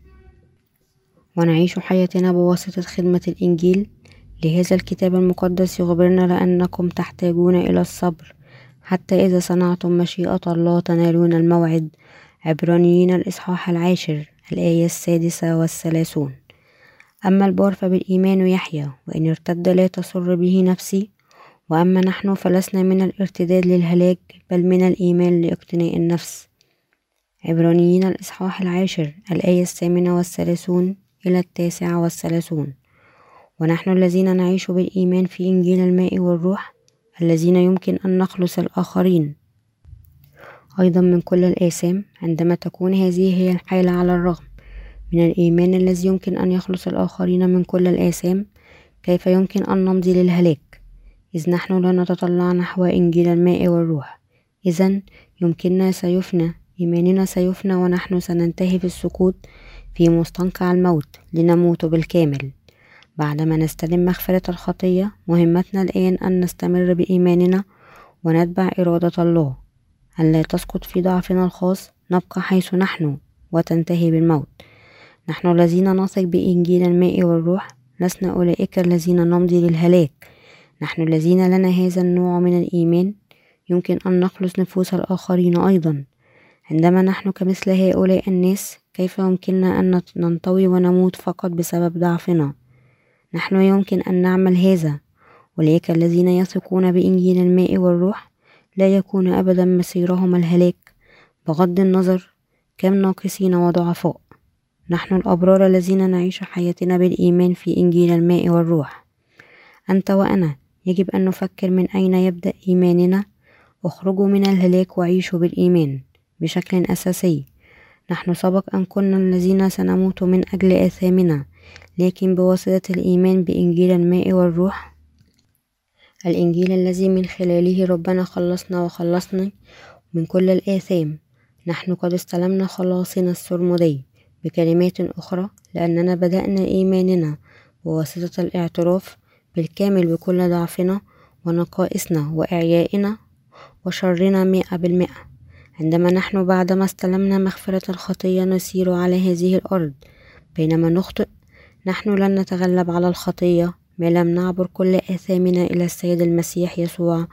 ونعيش حياتنا بواسطة خدمة الإنجيل لهذا الكتاب المقدس يخبرنا لأنكم تحتاجون إلى الصبر حتى إذا صنعتم مشيئة الله تنالون الموعد. عبرانيين الإصحاح العاشر الآية السادسة والثلاثون. أما البار فبالإيمان يحيى وإن ارتد لا تسر به نفسي. وأما نحن فلسنا من الارتداد للهلاك بل من الإيمان لاقتناء النفس. عبرانيين الإصحاح العاشر الآية الثامنة والثلاثون إلى التاسعة والثلاثون. ونحن الذين نعيش بالإيمان في إنجيل الماء والروح الذين يمكن أن نخلص الآخرين. أيضا من كل الآثام عندما تكون هذه هي الحالة على الرغم من الإيمان الذي يمكن أن يخلص الآخرين من كل الآثام كيف يمكن أن نمضي للهلاك؟ إذ نحن لا نتطلع نحو إنجيل الماء والروح. إذا يمكننا سيفنى إيماننا سيفنى ونحن سننتهي في السقوط في مستنقع الموت لنموت بالكامل. بعدما نستلم مغفرة الخطية مهمتنا الآن أن نستمر بإيماننا ونتبع إرادة الله. أن لا تسقط في ضعفنا الخاص نبقى حيث نحن وتنتهي بالموت. نحن الذين نثق بإنجيل الماء والروح لسنا أولئك الذين نمضي للهلاك. نحن الذين لنا هذا النوع من الإيمان يمكن أن نخلص نفوس الآخرين أيضا. عندما نحن كمثل هؤلاء الناس كيف يمكننا أن ننطوي ونموت فقط بسبب ضعفنا؟ نحن يمكن أن نعمل هذا. أولئك الذين يثقون بإنجيل الماء والروح لا يكون أبدا مسيرهم الهلاك. بغض النظر كم ناقصين وضعفاء. نحن الأبرار الذين نعيش حياتنا بالإيمان في إنجيل الماء والروح. أنت وأنا يجب أن نفكر من أين يبدأ إيماننا. اخرجوا من الهلاك وعيشوا بالإيمان بشكل أساسي. نحن سبق أن كنا الذين سنموت من أجل آثامنا. لكن بواسطة الإيمان بإنجيل الماء والروح الإنجيل الذي من خلاله ربنا خلصنا وخلصني من كل الآثام. نحن قد استلمنا خلاصنا السرمدي بكلمات أخرى لأننا بدأنا إيماننا بواسطة الاعتراف بالكامل بكل ضعفنا ونقائصنا وإعيائنا وشرنا مئة بالمئة. عندما نحن بعدما استلمنا مغفرة الخطية نسير على هذه الأرض بينما نخطئ نحن لن نتغلب على الخطية ما لم نعبر كل آثامنا إلى السيد المسيح يسوع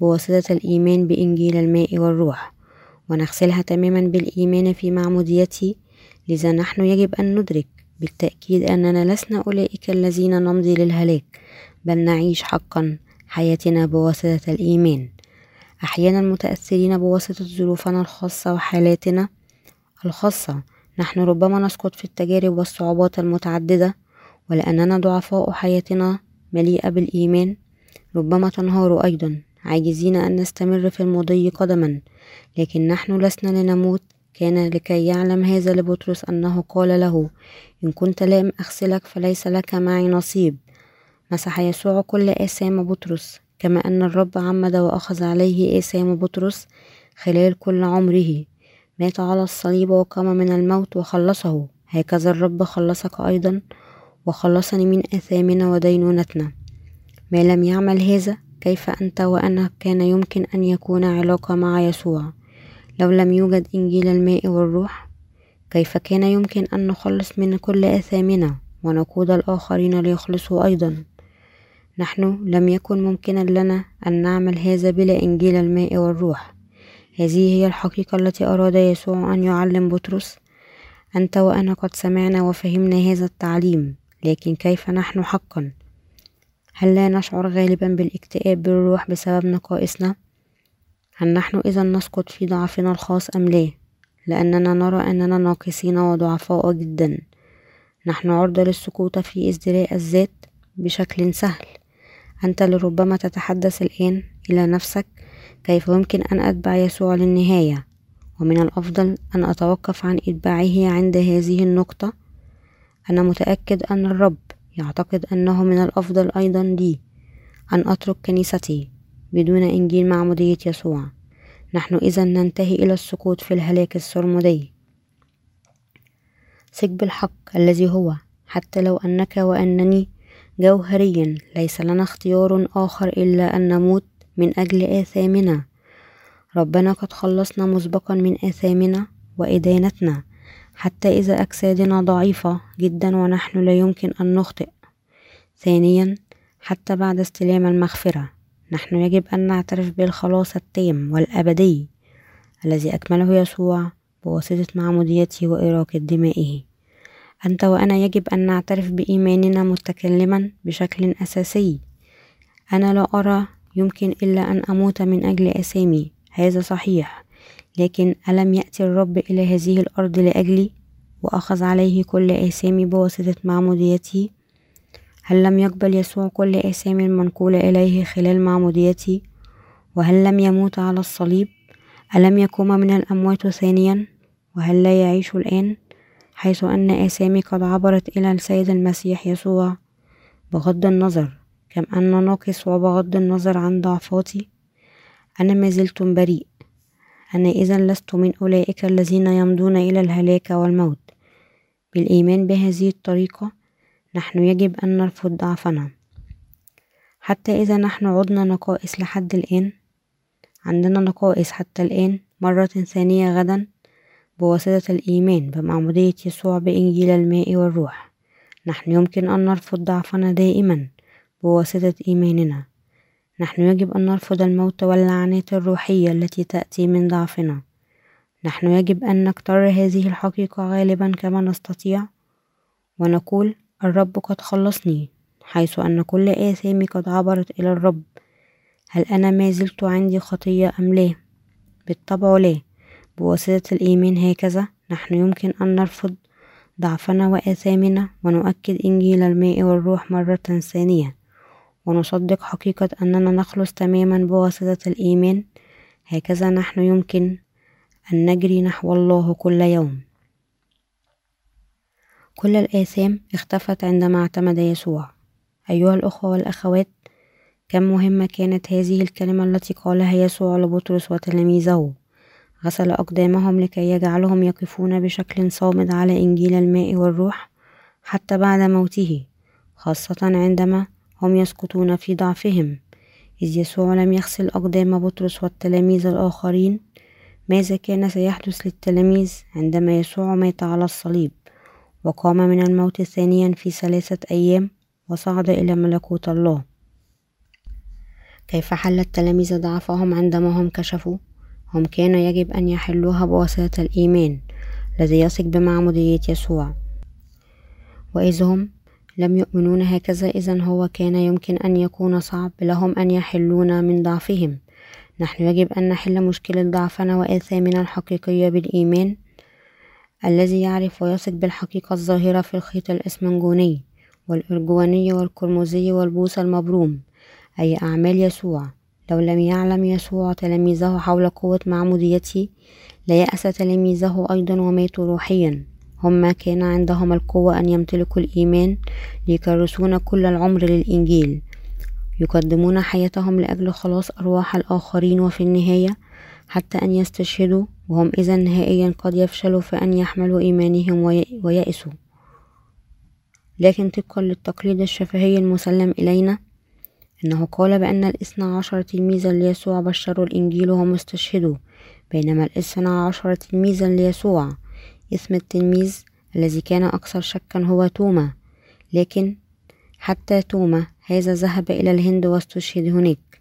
بواسطة الإيمان بإنجيل الماء والروح ونغسلها تماما بالإيمان في معموديته لذا نحن يجب أن ندرك بالتأكيد أننا لسنا أولئك الذين نمضي للهلاك بل نعيش حقا حياتنا بواسطة الإيمان. أحيانا متأثرين بواسطة ظروفنا الخاصة وحالاتنا الخاصة نحن ربما نسقط في التجارب والصعوبات المتعددة ولأننا ضعفاء حياتنا مليئة بالإيمان ربما تنهار أيضا عاجزين أن نستمر في المضي قدما لكن نحن لسنا لنموت. كان لكي يعلم هذا لبطرس أنه قال له إن كنت لم أغسلك فليس لك معي نصيب. مسح يسوع كل آثام بطرس كما أن الرب عمد وأخذ عليه آثام بطرس خلال كل عمره. مات على الصليب وقام من الموت وخلصه. هكذا الرب خلصك أيضا وخلصني من آثامنا ودينونتنا. ما لم يعمل هذا كيف أنت وأنا كان يمكن أن يكون علاقة مع يسوع؟ لو لم يوجد إنجيل الماء والروح كيف كان يمكن أن نخلص من كل آثامنا ونقود الآخرين ليخلصوا أيضا؟ نحن لم يكن ممكنا لنا أن نعمل هذا بلا إنجيل الماء والروح. هذه هي الحقيقة التي أراد يسوع أن يعلم بطرس. أنت وأنا قد سمعنا وفهمنا هذا التعليم لكن كيف نحن حقا؟ هل لا نشعر غالبا بالاكتئاب بالروح بسبب نقائصنا؟ هل نحن إذا نسقط في ضعفنا الخاص أم لا؟ لأننا نرى أننا ناقصين وضعفاء جدا. نحن عرضة للسقوط في ازدراء الذات بشكل سهل. أنت لربما تتحدث الآن إلى نفسك كيف يمكن أن أتبع يسوع للنهاية؟ ومن الأفضل أن أتوقف عن إتباعه عند هذه النقطة. أنا متأكد أن الرب يعتقد أنه من الأفضل أيضا لي أن أترك كنيستي بدون إنجيل معمودية يسوع. نحن إذا ننتهي إلى السقوط في الهلاك السرمدي. ثق بالحق الذي هو حتى لو أنك وأنني جوهريا ليس لنا اختيار آخر إلا أن نموت من أجل آثامنا. ربنا قد خلصنا مسبقا من آثامنا وإدانتنا حتى إذا أجسادنا ضعيفة جدا ونحن لا يمكن أن نخطئ. ثانيا حتى بعد استلام المغفرة نحن يجب أن نعترف بالخلاص التام والأبدي الذي أكمله يسوع بواسطة معموديته وإراقة دمائه. أنت وأنا يجب أن نعترف بإيماننا متكلما بشكل أساسي. أنا لا أرى يمكن إلا أن أموت من أجل أسامي. هذا صحيح. لكن ألم يأتي الرب إلى هذه الأرض لأجلي؟ وأخذ عليه كل آثامي بواسطة معموديته هل لم يقبل يسوع كل آثام المنقولة إليه خلال معموديته وهل لم يموت على الصليب؟ ألم يقوم من الأموات ثانيا؟ وهل لا يعيش الآن؟ حيث أن آثامي قد عبرت إلى السيد المسيح يسوع. بغض النظر. كم أن ناقص وبغض النظر عن ضعفاتي. أنا ما زلت بريء. أنا إذا لست من أولئك الذين يمضون إلى الهلاك والموت. بالإيمان بهذه الطريقة نحن يجب أن نرفض ضعفنا. حتى إذا نحن عدنا نقائص لحد الآن عندنا نقائص حتى الآن مرة ثانية غدا بواسطة الإيمان بمعمودية يسوع بإنجيل الماء والروح. نحن يمكن أن نرفض ضعفنا دائما. بواسطة إيماننا. نحن يجب أن نرفض الموت واللعنات الروحية التي تأتي من ضعفنا. نحن يجب أن نكتر هذه الحقيقة غالبا كما نستطيع. ونقول الرب قد خلصني حيث أن كل آثامي قد عبرت إلى الرب. هل أنا ما زلت عندي خطية أم لا؟ بالطبع لا. بواسطة الإيمان هكذا نحن يمكن أن نرفض ضعفنا وآثامنا ونؤكد إنجيل الماء والروح مرة ثانية. ونصدق حقيقة أننا نخلص تماما بواسطة الإيمان. هكذا نحن يمكن أن نجري نحو الله كل يوم. كل الآثام اختفت عندما اعتمد يسوع. أيها الأخوة والأخوات كم مهمة كانت هذه الكلمة التي قالها يسوع لبطرس وتلاميذه؟ غسل أقدامهم لكي يجعلهم يقفون بشكل صامد على إنجيل الماء والروح حتى بعد موته خاصة عندما هم يسقطون في ضعفهم. إذ يسوع لم يغسل أقدام بطرس والتلاميذ الآخرين ماذا كان سيحدث للتلاميذ عندما يسوع مات على الصليب؟ وقام من الموت ثانيا في ثلاثة أيام وصعد إلى ملكوت الله. كيف حل التلاميذ ضعفهم عندما هم كشفوا؟ هم كان يجب أن يحلوها بواسطة الإيمان الذي يثق بمعمودية يسوع. وإذ هم لم يؤمنون هكذا إذا هو كان يمكن أن يكون صعب لهم أن يحلون من ضعفهم. نحن يجب أن نحل مشكلة ضعفنا وآثامنا الحقيقية بالإيمان الذي يعرف ويثق بالحقيقة الظاهرة في الخيط الإسمنجوني والأرجواني والقرمزي والبوص المبروم أي أعمال يسوع. لو لم يعلم يسوع تلاميذه حول قوة معموديته ليأس تلاميذه أيضا وماتوا روحيا. هم كان عندهم القوة أن يمتلكوا الإيمان ليكرسون كل العمر للإنجيل. يقدمون حياتهم لأجل خلاص أرواح الآخرين وفي النهاية حتى أن يستشهدوا وهم إذا نهائيا قد يفشلوا في أن يحملوا إيمانهم ويأسوا. لكن طبقا للتقليد الشفهي المسلم إلينا إنه قال بأن الاثنى عشر تلميذا ليسوع بشروا الإنجيل وهم استشهدوا بينما الاثنى عشر تلميذا ليسوع اسم التلميذ الذي كان أكثر شكا هو توما لكن حتى توما هذا ذهب إلى الهند واستشهد هناك.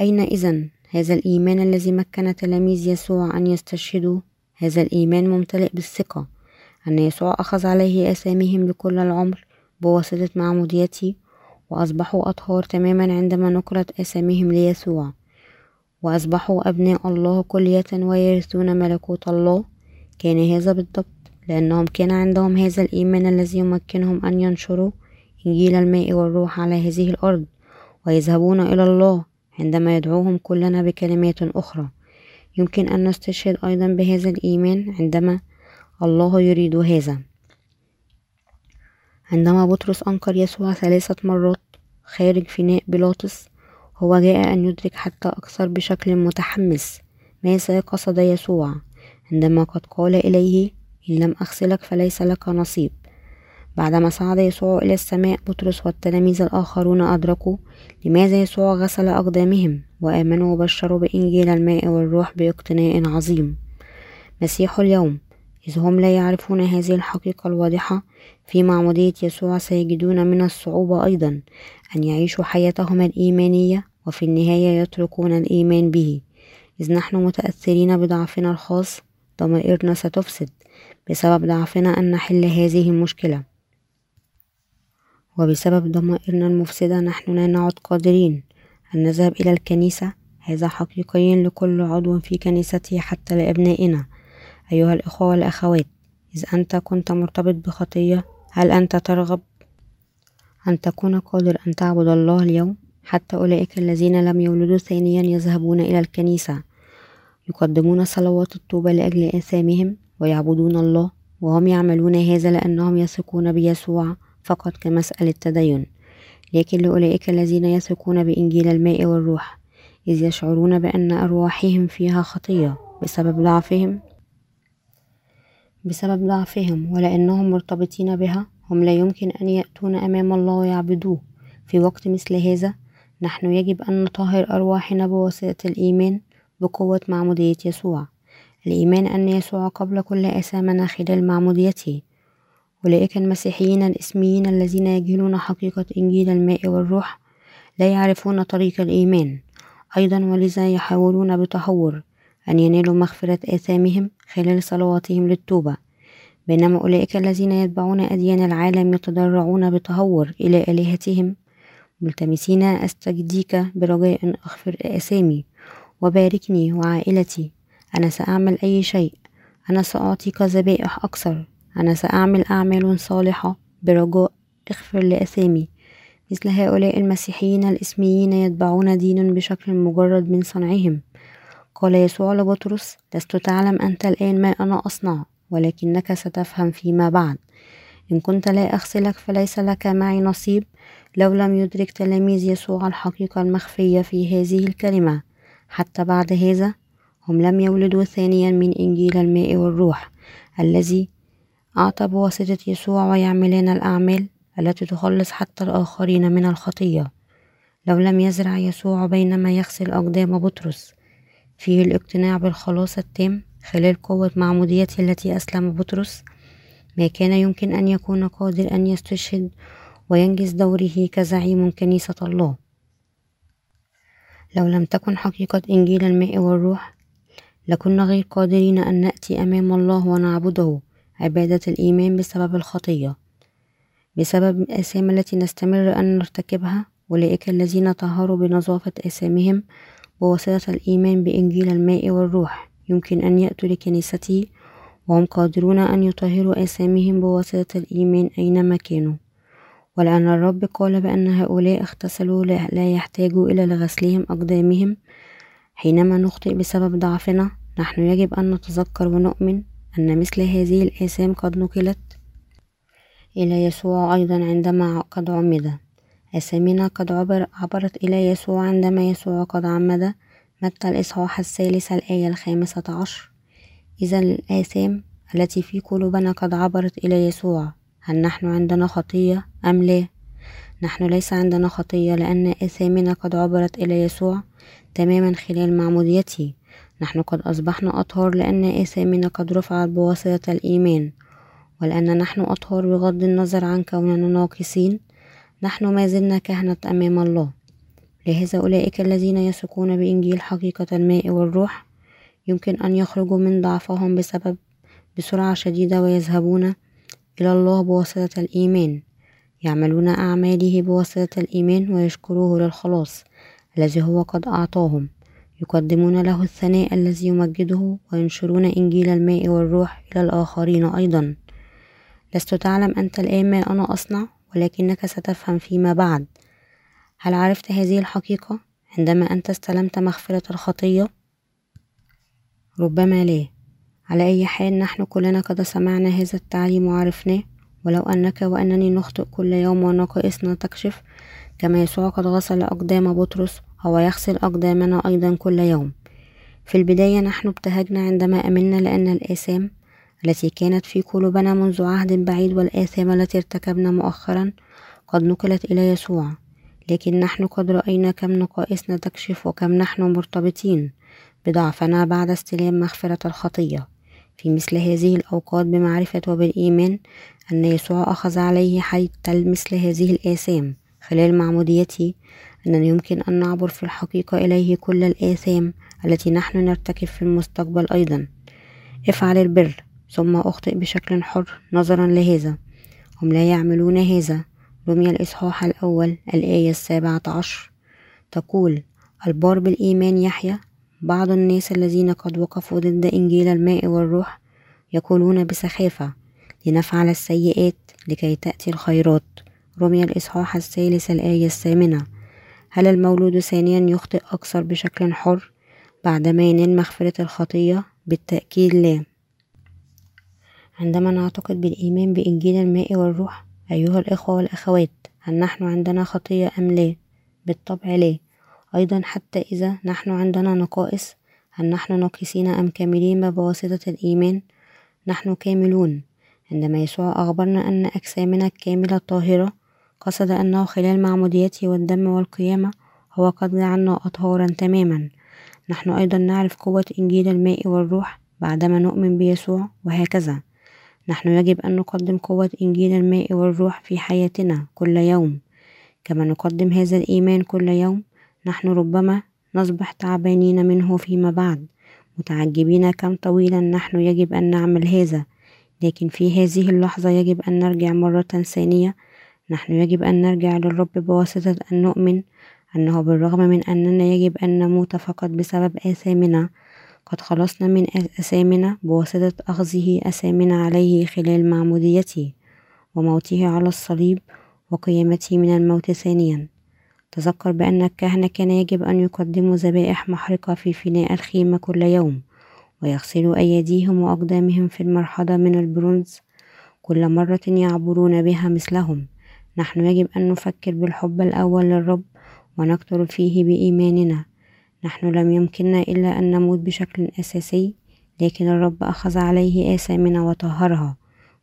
أين إذن هذا الإيمان الذي مكن تلاميذ يسوع أن يستشهدوا هذا الإيمان ممتلئ بالثقة أن يسوع أخذ عليه أساميهم لكل العمر بواسطة معموديته وأصبحوا أطهار تماما عندما نقلت أساميهم ليسوع. وأصبحوا أبناء الله كلية ويرثون ملكوت الله كان هذا بالضبط لأنهم كان عندهم هذا الإيمان الذي يمكنهم أن ينشروا إنجيل الماء والروح على هذه الأرض ويذهبون إلى الله عندما يدعوهم كلنا بكلمات أخرى. يمكن أن نستشهد أيضا بهذا الإيمان عندما الله يريد هذا. عندما بطرس أنكر يسوع ثلاثة مرات خارج فناء بيلاطس هو جاء أن يدرك حتى أكثر بشكل متحمس ماذا قصد يسوع. عندما قد قال إليه إن لم أغسلك فليس لك نصيب. بعدما صعد يسوع إلى السماء بطرس والتلاميذ الآخرون أدركوا لماذا يسوع غسل أقدامهم وآمنوا وبشروا بإنجيل الماء والروح باقتناء عظيم. مسيح اليوم إذ هم لا يعرفون هذه الحقيقة الواضحة في معمودية يسوع سيجدون من الصعوبة أيضا أن يعيشوا حياتهم الإيمانية وفي النهاية يتركون الإيمان به. إذ نحن متأثرين بضعفنا الخاص ضمائرنا ستفسد بسبب ضعفنا أن نحل هذه المشكلة. وبسبب ضمائرنا المفسدة نحن لا نعد قادرين أن نذهب إلى الكنيسة. هذا حقيقي لكل عضو في كنيسته حتى لأبنائنا. أيها الإخوة والأخوات إذا أنت كنت مرتبط بخطية هل أنت ترغب أن تكون قادر أن تعبد الله اليوم؟ حتى أولئك الذين لم يولدوا ثانيا يذهبون إلى الكنيسة. يقدمون صلوات التوبة لأجل آثامهم ويعبدون الله وهم يعملون هذا لأنهم يثقون بيسوع فقط كمسألة تدين لكن لأولئك الذين يثقون بإنجيل الماء والروح إذ يشعرون بأن أرواحهم فيها خطية بسبب ضعفهم. بسبب ضعفهم ولأنهم مرتبطين بها هم لا يمكن أن يأتون أمام الله ويعبدوه. في وقت مثل هذا نحن يجب أن نطهر أرواحنا بواسطة الإيمان بقوة معمودية يسوع. الإيمان أن يسوع قبل كل أثامنا خلال معموديته أولئك المسيحيين الإسميين الذين يجهلون حقيقة إنجيل الماء والروح لا يعرفون طريق الإيمان. أيضا ولذا يحاولون بتهور أن ينالوا مغفرة آثامهم خلال صلواتهم للتوبة. بينما أولئك الذين يتبعون أديان العالم يتضرعون بتهور إلى آلهتهم. ملتمسين أستجديك برجاء أغفر آثامي. وباركني وعائلتي. أنا سأعمل أي شيء. أنا سأعطيك ذبائح أكثر. أنا سأعمل أعمال صالحة برجاء. اغفر لأثامي. مثل هؤلاء المسيحيين الإسميين يتبعون دين بشكل مجرد من صنعهم. قال يسوع لبطرس لست تعلم أنت الآن ما أنا أصنع ولكنك ستفهم فيما بعد. إن كنت لا أغسلك فليس لك معي نصيب. لو لم يدرك تلاميذ يسوع الحقيقة المخفية في هذه الكلمة. حتى بعد هذا هم لم يولدوا ثانيا من إنجيل الماء والروح الذي أعطى بواسطة يسوع ويعملان الأعمال التي تخلص حتى الآخرين من الخطية. لو لم يزرع يسوع بينما يغسل أقدام بطرس فيه الاقتناع بالخلاص التام خلال قوة معموديته التي أسلم بطرس ما كان يمكن أن يكون قادر أن يستشهد وينجز دوره كزعيم كنيسة الله. لو لم تكن حقيقة إنجيل الماء والروح لكنا غير قادرين أن نأتي أمام الله ونعبده عبادة الإيمان بسبب الخطية. بسبب الآثام التي نستمر أن نرتكبها أولئك الذين طهروا بنظافة آثامهم بواسطة الإيمان بإنجيل الماء والروح. يمكن أن يأتوا لكنيستي وهم قادرون أن يطهروا آثامهم بواسطة الإيمان أينما كانوا. ولأن الرب قال بأن هؤلاء اغتسلوا لا يحتاجوا إلى لغسلهم أقدامهم. حينما نخطئ بسبب ضعفنا نحن يجب أن نتذكر ونؤمن أن مثل هذه الآثام قد نقلت إلى يسوع أيضا عندما قد عمد. أسامينا قد عبر عبرت إلى يسوع عندما يسوع قد عمد. متى الإصحاح الثالث الآية الخامسة عشر؟ إذا الآثام التي في قلوبنا قد عبرت إلى يسوع. هل نحن عندنا خطية أم لا؟ نحن ليس عندنا خطية لأن آثامنا قد عبرت إلى يسوع تماما خلال معموديته. نحن قد أصبحنا أطهار لأن آثامنا قد رفعت بواسطة الإيمان. ولأن نحن أطهار بغض النظر عن كوننا ناقصين نحن ما زلنا كهنة أمام الله. لهذا أولئك الذين يثقون بإنجيل حقيقة الماء والروح يمكن أن يخرجوا من ضعفهم بسبب بسرعة شديدة ويذهبون إلى الله بواسطة الإيمان. يعملون أعماله بواسطة الإيمان ويشكروه للخلاص الذي هو قد أعطاهم. يقدمون له الثناء الذي يمجده وينشرون إنجيل الماء والروح إلى الآخرين أيضا. لست تعلم أنت الآن ما أنا أصنع ولكنك ستفهم فيما بعد. هل عرفت هذه الحقيقة؟ عندما أنت استلمت مغفرة الخطية؟ ربما لا. على أي حال نحن كلنا قد سمعنا هذا التعليم وعرفناه. ولو أنك وأنني نخطئ كل يوم ونقائصنا تكشف كما يسوع قد غسل أقدام بطرس هو يغسل أقدامنا أيضا كل يوم. في البداية نحن ابتهجنا عندما أمنا لأن الآثام التي كانت في قلوبنا منذ عهد بعيد والآثام التي ارتكبنا مؤخرا قد نقلت إلى يسوع. لكن نحن قد رأينا كم نقائصنا تكشف وكم نحن مرتبطين بضعفنا بعد استلام مغفرة الخطية. في مثل هذه الأوقات بمعرفة وبالإيمان أن يسوع أخذ عليه حيث مثل هذه الآثام. خلال معموديته أننا يمكن أن نعبر في الحقيقة إليه كل الآثام التي نحن نرتكب في المستقبل أيضا. افعل البر ثم أخطئ بشكل حر نظرا لهذا. هم لا يعملون هذا. رمي الإصحاح الأول الآية السابعة عشر. تقول البار بالإيمان يحيى بعض الناس الذين قد وقفوا ضد إنجيل الماء والروح يقولون بسخافة لنفعل السيئات لكي تأتي الخيرات. رمي الإصحاح الثالث الآية الثامنة. هل المولود ثانيا يخطئ أكثر بشكل حر بعدما ينال مغفرة الخطية؟ بالتأكيد لا. عندما نعتقد بالإيمان بإنجيل الماء والروح أيها الإخوة والأخوات هل نحن عندنا خطية أم لا؟ بالطبع لا. أيضا حتى إذا نحن عندنا نقائص هل نحن ناقصين أم كاملين بواسطة الإيمان؟ نحن كاملون. عندما يسوع أخبرنا أن أجسامنا الكاملة طاهرة قصد أنه خلال معموديته والدم والقيامة هو قد جعلنا أطهارا تماما. نحن أيضا نعرف قوة إنجيل الماء والروح بعدما نؤمن بيسوع وهكذا. نحن يجب أن نقدم قوة إنجيل الماء والروح في حياتنا كل يوم. كما نقدم هذا الإيمان كل يوم نحن ربما نصبح تعبانين منه فيما بعد متعجبين كم طويلا نحن يجب أن نعمل هذا لكن في هذه اللحظة يجب أن نرجع مرة ثانية. نحن يجب أن نرجع للرب بواسطة أن نؤمن أنه بالرغم من أننا يجب أن نموت فقط بسبب آثامنا قد خلصنا من أثامنا بواسطة أخذه أثامنا عليه خلال معموديته وموته على الصليب وقيامته من الموت ثانيا. تذكر بأن الكهنة كان يجب أن يقدموا ذبائح محرقة في فناء الخيمة كل يوم ويغسلوا أيديهم وأقدامهم في المرحضة من البرونز. كل مرة يعبرون بها مثلهم. نحن يجب أن نفكر بالحب الأول للرب ونكتر فيه بإيماننا. نحن لم يمكننا إلا أن نموت بشكل أساسي لكن الرب أخذ عليه آثامنا وطهرها.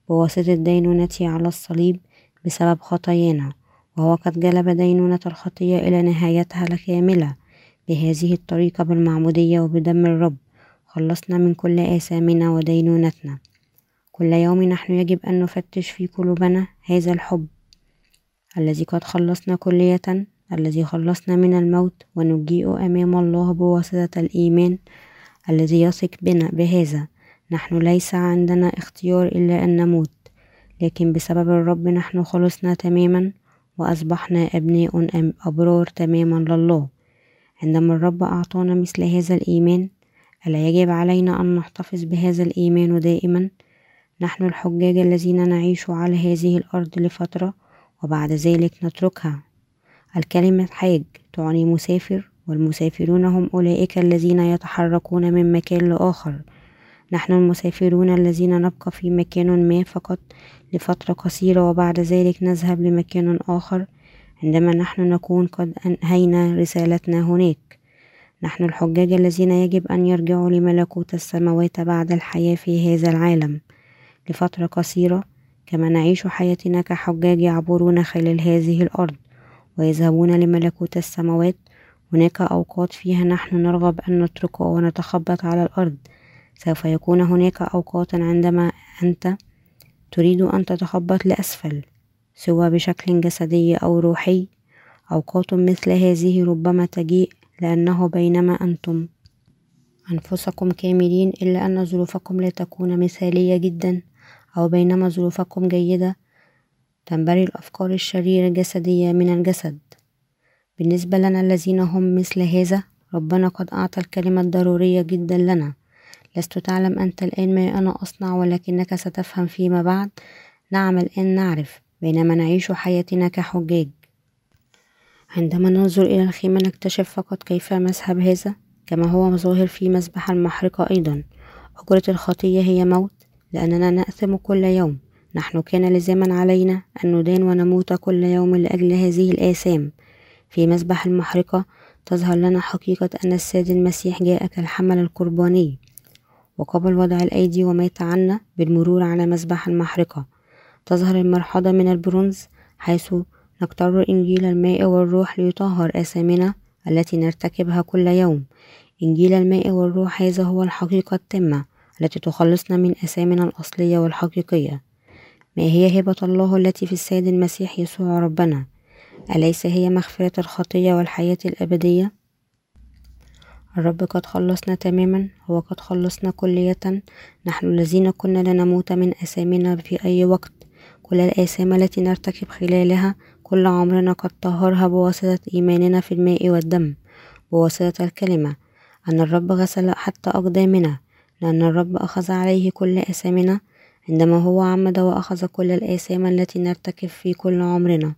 بواسطة دينونته على الصليب بسبب خطايانا. وهو قد جلب دينونة الخطية إلى نهايتها الكاملة بهذه الطريقة بالمعمودية وبدم الرب. خلصنا من كل آثامنا ودينونتنا. كل يوم نحن يجب أن نفتش في قلوبنا هذا الحب الذي قد خلصنا كلية الذي خلصنا من الموت ونجيء أمام الله بواسطة الإيمان الذي يثق بنا بهذا. نحن ليس عندنا اختيار إلا أن نموت لكن بسبب الرب نحن خلصنا تماما وأصبحنا أبناء أبرار تماما لله. عندما الرب أعطانا مثل هذا الإيمان ألا يجب علينا أن نحتفظ بهذا الإيمان دائما؟ نحن الحجاج الذين نعيش على هذه الأرض لفترة وبعد ذلك نتركها. الكلمة حاج تعني مسافر والمسافرون هم أولئك الذين يتحركون من مكان لآخر. نحن المسافرون الذين نبقى في مكان ما فقط لفترة قصيرة وبعد ذلك نذهب لمكان آخر عندما نحن نكون قد أنهينا رسالتنا هناك. نحن الحجاج الذين يجب أن يرجعوا لملكوت السماوات بعد الحياة في هذا العالم. لفترة قصيرة كما نعيش حياتنا كحجاج يعبرون خلال هذه الأرض ويذهبون لملكوت السماوات. هناك أوقات فيها نحن نرغب أن نتركه ونتخبط على الأرض. سوف يكون هناك أوقات عندما أنت تريد أن تتخبط لأسفل سواء بشكل جسدي أو روحي. أوقات مثل هذه ربما تجيء لأنه بينما أنتم أنفسكم كاملين إلا أن ظروفكم لا تكون مثالية جدا أو بينما ظروفكم جيدة تنبري الأفكار الشريرة الجسدية من الجسد. بالنسبة لنا الذين هم مثل هذا ربنا قد أعطى الكلمة الضرورية جدا لنا. لست تعلم أنت الآن ما أنا أصنع ولكنك ستفهم فيما بعد. نعم الآن نعرف بينما نعيش حياتنا كحجاج. عندما ننظر إلى الخيمة نكتشف فقط كيف مذهب هذا كما هو ظاهر في مسبح المحرقة أيضا. أجرة الخطية هي موت لأننا نأثم كل يوم. نحن كان لزاما علينا أن ندان ونموت كل يوم لأجل هذه الآثام. في مسبح المحرقة تظهر لنا حقيقة أن السيد المسيح جاء كالحمل القرباني. وقبل وضع الأيدي ومات عنا بالمرور على مسبح المحرقة. تظهر المرحضة من البرونز حيث نقتر إنجيل الماء والروح ليطهر آثامنا التي نرتكبها كل يوم. إنجيل الماء والروح هذا هو الحقيقة التامة التي تخلصنا من آثامنا الأصلية والحقيقية. ما هي هبة الله التي في السيد المسيح يسوع ربنا؟ أليس هي مغفرة الخطية والحياة الأبدية؟ الرب قد خلصنا تماما هو قد خلصنا كلية. نحن الذين كنا لنموت من أثامنا في أي وقت. كل الآثام التي نرتكب خلالها كل عمرنا قد طهرها بواسطة إيماننا في الماء والدم بواسطة الكلمة. أن الرب غسل حتى أقدامنا لأن الرب أخذ عليه كل آثامنا عندما هو عمد وأخذ كل الآثام التي نرتكب في كل عمرنا.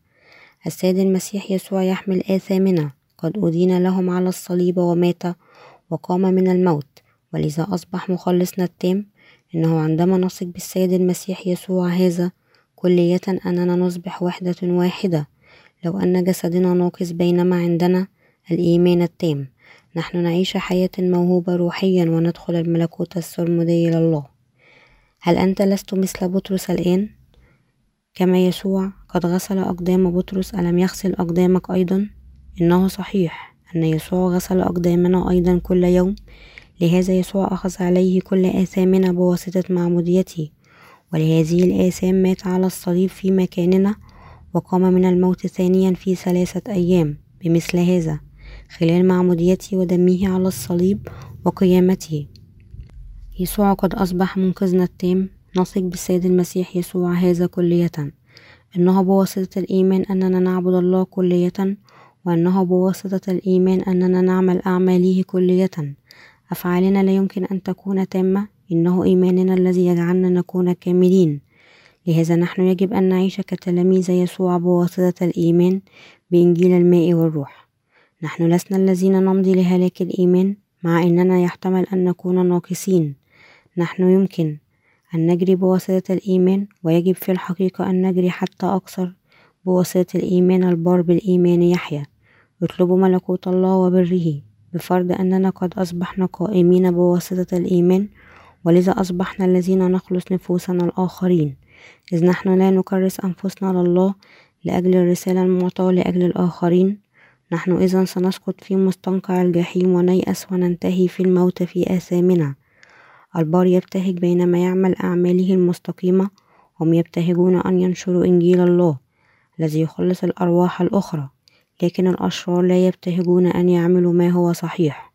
السيد المسيح يسوع يحمل آثامنا. قد أدين لهم على الصليب ومات وقام من الموت ولذا أصبح مخلصنا التام إنه عندما نثق بالسيد المسيح يسوع هذا كلية أننا نصبح وحدة واحدة لو أن جسدنا ناقص بينما عندنا الإيمان التام نحن نعيش حياة موهوبة روحيا وندخل الملكوت السرمدي لله هل أنت لست مثل بطرس الآن؟ كما يسوع قد غسل أقدام بطرس ألم يغسل أقدامك أيضا؟ إنه صحيح أن يسوع غسل أقدامنا أيضا كل يوم لهذا يسوع أخذ عليه كل آثامنا بواسطة معموديته ولهذه الآثام مات على الصليب في مكاننا وقام من الموت ثانيا في ثلاثة أيام بمثل هذا خلال معموديته ودمه على الصليب وقيامته. يسوع قد أصبح منقذنا التام نثق بالسيد المسيح يسوع هذا كلية. إنه بواسطة الإيمان أننا نعبد الله كلية وأنه بواسطة الإيمان أننا نعمل أعماله كلية. أفعالنا لا يمكن أن تكون تامة. إنه إيماننا الذي يجعلنا نكون كاملين. لهذا نحن يجب أن نعيش كتلاميذ يسوع بواسطة الإيمان بإنجيل الماء والروح. نحن لسنا الذين نمضي لهلاك الإيمان مع أننا يحتمل أن نكون ناقصين. نحن يمكن أن نجري بواسطة الإيمان ويجب في الحقيقة أن نجري حتى أكثر بواسطة الإيمان البار بالإيمان يحيا. اطلبوا ملكوت الله وبره بفرض أننا قد أصبحنا قائمين بواسطة الإيمان ولذا أصبحنا الذين نخلص نفوسنا الآخرين. إذ نحن لا نكرس أنفسنا لله لأجل الرسالة المعطاة لأجل الآخرين. نحن إذا سنسقط في مستنقع الجحيم ونيأس وننتهي في الموت في آثامنا. البار يبتهج بينما يعمل أعماله المستقيمة هم يبتهجون أن ينشروا إنجيل الله الذي يخلص الأرواح الأخرى. لكن الأشرار لا يبتهجون أن يعملوا ما هو صحيح.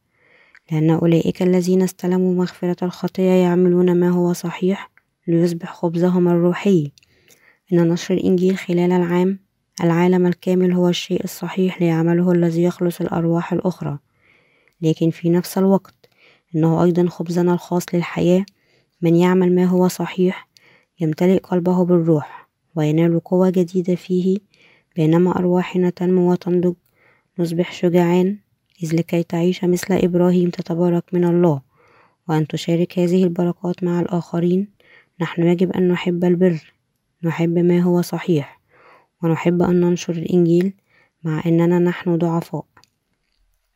لأن أولئك الذين استلموا مغفرة الخطية يعملون ما هو صحيح ليصبح خبزهم الروحي. إن نشر الإنجيل خلال العام العالم الكامل هو الشيء الصحيح ليعمله الذي يخلص الأرواح الأخرى. لكن في نفس الوقت إنه أيضا خبزنا الخاص للحياة. من يعمل ما هو صحيح يمتلئ قلبه بالروح وينال قوة جديدة فيه بينما أرواحنا تنمو وتنضج نصبح شجعان إذ لكي تعيش مثل إبراهيم تتبارك من الله وأن تشارك هذه البركات مع الآخرين نحن يجب أن نحب البر نحب ما هو صحيح ونحب أن ننشر الإنجيل مع أننا نحن ضعفاء.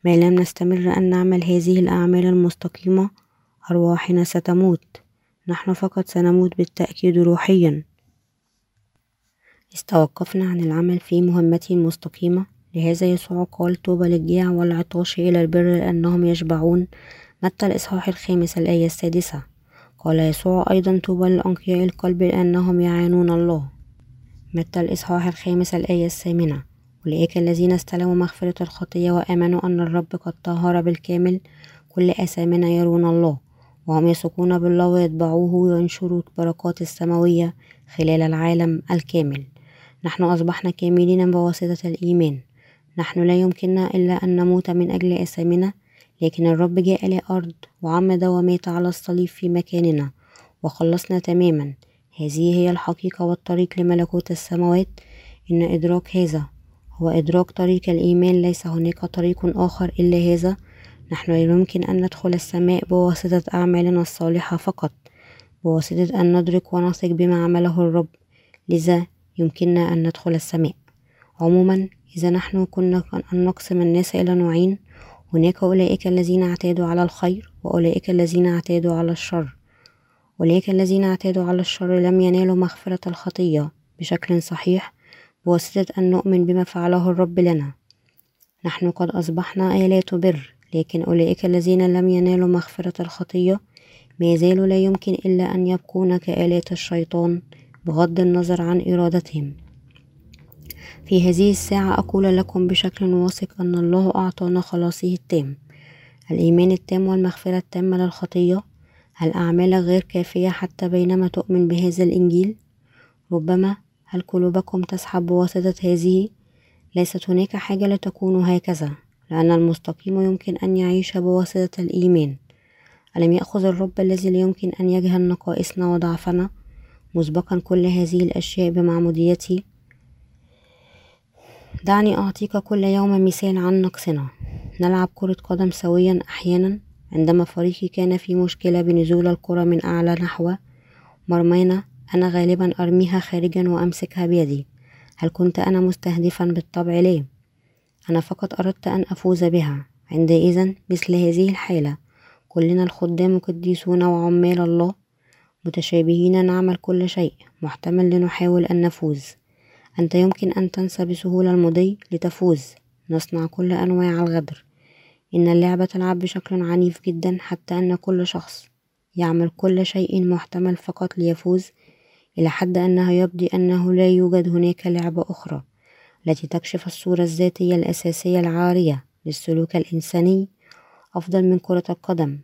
ما لم نستمر أن نعمل هذه الأعمال المستقيمة أرواحنا ستموت نحن فقط سنموت بالتأكيد روحيا. استوقفنا عن العمل في مهمته المستقيمة لهذا يسوع قال طوبى للجيع والعطاش إلى البر لأنهم يشبعون متى الإصحاح الخامس الآية السادسة قال يسوع أيضا طوبى لأنقياء القلب لأنهم يعانون الله. متى الإصحاح الخامس الآية الثامنة؟ أولئك الذين استلموا مغفرة الخطية وآمنوا أن الرب قد طهر بالكامل. كل آثامنا يرون الله وهم يثقون بالله ويتبعوه وينشروا البركات السماوية خلال العالم الكامل. نحن أصبحنا كاملين بواسطة الإيمان. نحن لا يمكننا إلا أن نموت من أجل آثامنا لكن الرب جاء لأرض وعمد ومات على الصليب في مكاننا وخلصنا تماما. هذه هي الحقيقة والطريق لملكوت السماوات. إن إدراك هذا هو إدراك طريق الإيمان ليس هناك طريق آخر إلا هذا. نحن لا يمكن أن ندخل السماء بواسطة أعمالنا الصالحة فقط بواسطة أن ندرك ونثق بما عمله الرب. لذا يمكننا أن ندخل السماء. عموما إذا نحن كنا أن نقسم الناس إلى نوعين هناك أولئك الذين اعتادوا على الخير وأولئك الذين اعتادوا على الشر. أولئك الذين اعتادوا على الشر لم ينالوا مغفرة الخطية بشكل صحيح بواسطة أن نؤمن بما فعله الرب لنا. نحن قد أصبحنا آلات بر لكن أولئك الذين لم ينالوا مغفرة الخطية ما زالوا لا يمكن إلا أن يبقون كآلات الشيطان بغض النظر عن إرادتهم. في هذه الساعة أقول لكم بشكل واثق أن الله أعطانا خلاصه التام. الإيمان التام والمغفرة التامة للخطية هل أعمالك غير كافية حتى بينما تؤمن بهذا الإنجيل؟ ربما هل قلوبكم تسحب بواسطة هذه؟ ليست هناك حاجة لتكون هكذا لأن المستقيم يمكن أن يعيش بواسطة الإيمان. ألم يأخذ الرب الذي لا يمكن أن يجهل نقائصنا وضعفنا؟ مسبقا كل هذه الأشياء بمعموديته دعني أعطيك كل يوم مثال عن نقصنا. نلعب كرة قدم سويا أحيانا عندما فريقي كان في مشكلة بنزول الكرة من أعلى نحو. مرمينا أنا غالبا أرميها خارجا وأمسكها بيدي. هل كنت أنا مستهدفا بالطبع؟ ليه؟ أنا فقط أردت أن أفوز بها. عندئذ مثل هذه الحالة كلنا الخدام قديسون وعمال الله متشابهين نعمل كل شيء محتمل لنحاول أن نفوز. أنت يمكن أن تنسى بسهولة المضي لتفوز. نصنع كل أنواع الغدر. إن اللعبة تلعب بشكل عنيف جدا حتى أن كل شخص يعمل كل شيء محتمل فقط ليفوز إلى حد أنه يبدي أنه لا يوجد هناك لعبة أخرى التي تكشف الصورة الذاتية الأساسية العارية للسلوك الإنساني أفضل من كرة القدم.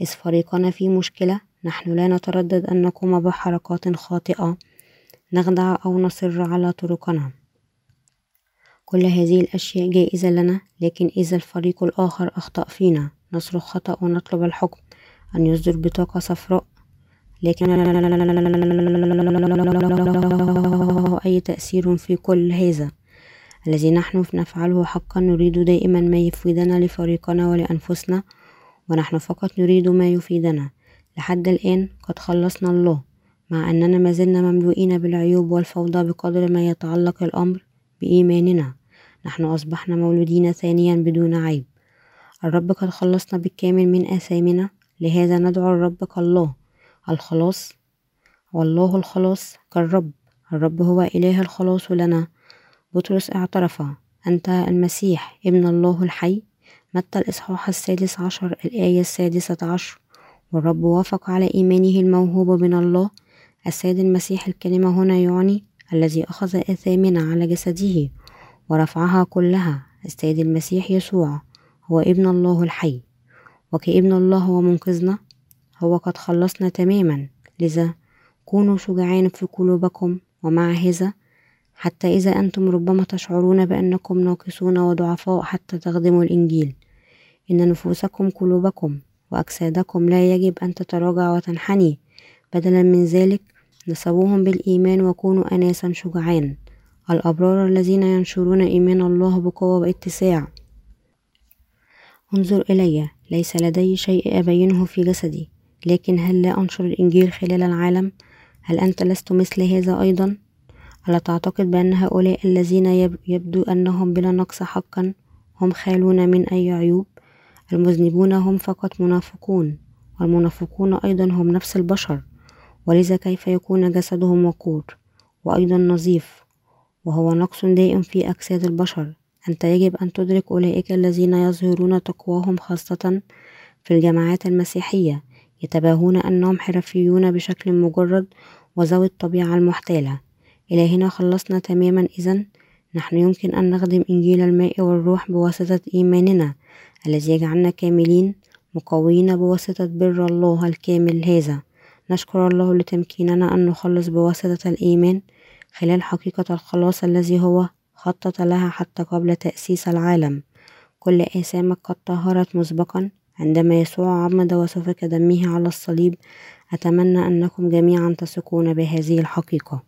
إذ فريقنا في مشكلة نحن لا نتردد أن نقوم بحركات خاطئة نخدع أو نصر على طرقنا كل هذه الأشياء جائزة لنا لكن إذا الفريق الآخر أخطأ فينا نصرخ خطأ ونطلب الحكم أن يصدر بطاقة صفراء لكن أي تأثير في كل هذا الذي نحن نفعله حقا نريد دائما ما يفيدنا لفريقنا ولأنفسنا ونحن فقط نريد ما يفيدنا لحد الآن قد خلصنا الله مع أننا ما زلنا مملوئين بالعيوب والفوضى بقدر ما يتعلق الأمر بإيماننا. نحن أصبحنا مولودين ثانيا بدون عيب. الرب قد خلصنا بالكامل من آثامنا لهذا ندعو الرب كالله. الخلاص؟ والله الخلاص كالرب. الرب هو إله الخلاص لنا. بطرس اعترف أنت المسيح ابن الله الحي. متى الإصحاح السادس عشر الآية السادسة عشر؟ والرب وافق على إيمانه الموهوب من الله. السيد المسيح الكلمة هنا يعني الذي أخذ آثامنا على جسده ورفعها كلها. السيد المسيح يسوع هو ابن الله الحي. وكابن الله ومنقذنا هو قد خلصنا تماما. لذا كونوا شجعان في قلوبكم ومع هذا حتى إذا أنتم ربما تشعرون بأنكم ناقصون وضعفاء حتى تخدموا الإنجيل. إن نفوسكم قلوبكم وأجسادكم لا يجب أن تتراجع وتنحني. بدلا من ذلك نصبوهم بالإيمان وكونوا أناسا شجعان الأبرار الذين ينشرون إيمان الله بقوة واتساع. انظر إلي ليس لدي شيء أبينه في جسدي لكن هل لا أنشر الإنجيل خلال العالم؟ هل أنت لست مثل هذا أيضا؟ ألا تعتقد بأن هؤلاء الذين يبدو أنهم بلا نقص حقا؟ هم خالون من أي عيوب المذنبون هم فقط منافقون والمنافقون أيضا هم نفس البشر ولذا كيف يكون جسدهم وقور وأيضا نظيف وهو نقص دائم في أجساد البشر. أنت يجب أن تدرك أولئك الذين يظهرون تقواهم خاصة في الجماعات المسيحية يتباهون أنهم حرفيون بشكل مجرد وذوي الطبيعة المحتالة. إلى هنا خلصنا تماما إذا نحن يمكن أن نخدم إنجيل الماء والروح بواسطة إيماننا. الذي يجعلنا كاملين مقوين بواسطة بر الله الكامل هذا. نشكر الله لتمكيننا أن نخلص بواسطة الإيمان خلال حقيقة الخلاص الذي هو خطط لها حتى قبل تأسيس العالم. كل آثامك قد طهرت مسبقا. عندما يسوع عمد وسفك دمه على الصليب أتمنى أنكم جميعا تثقون بهذه الحقيقة.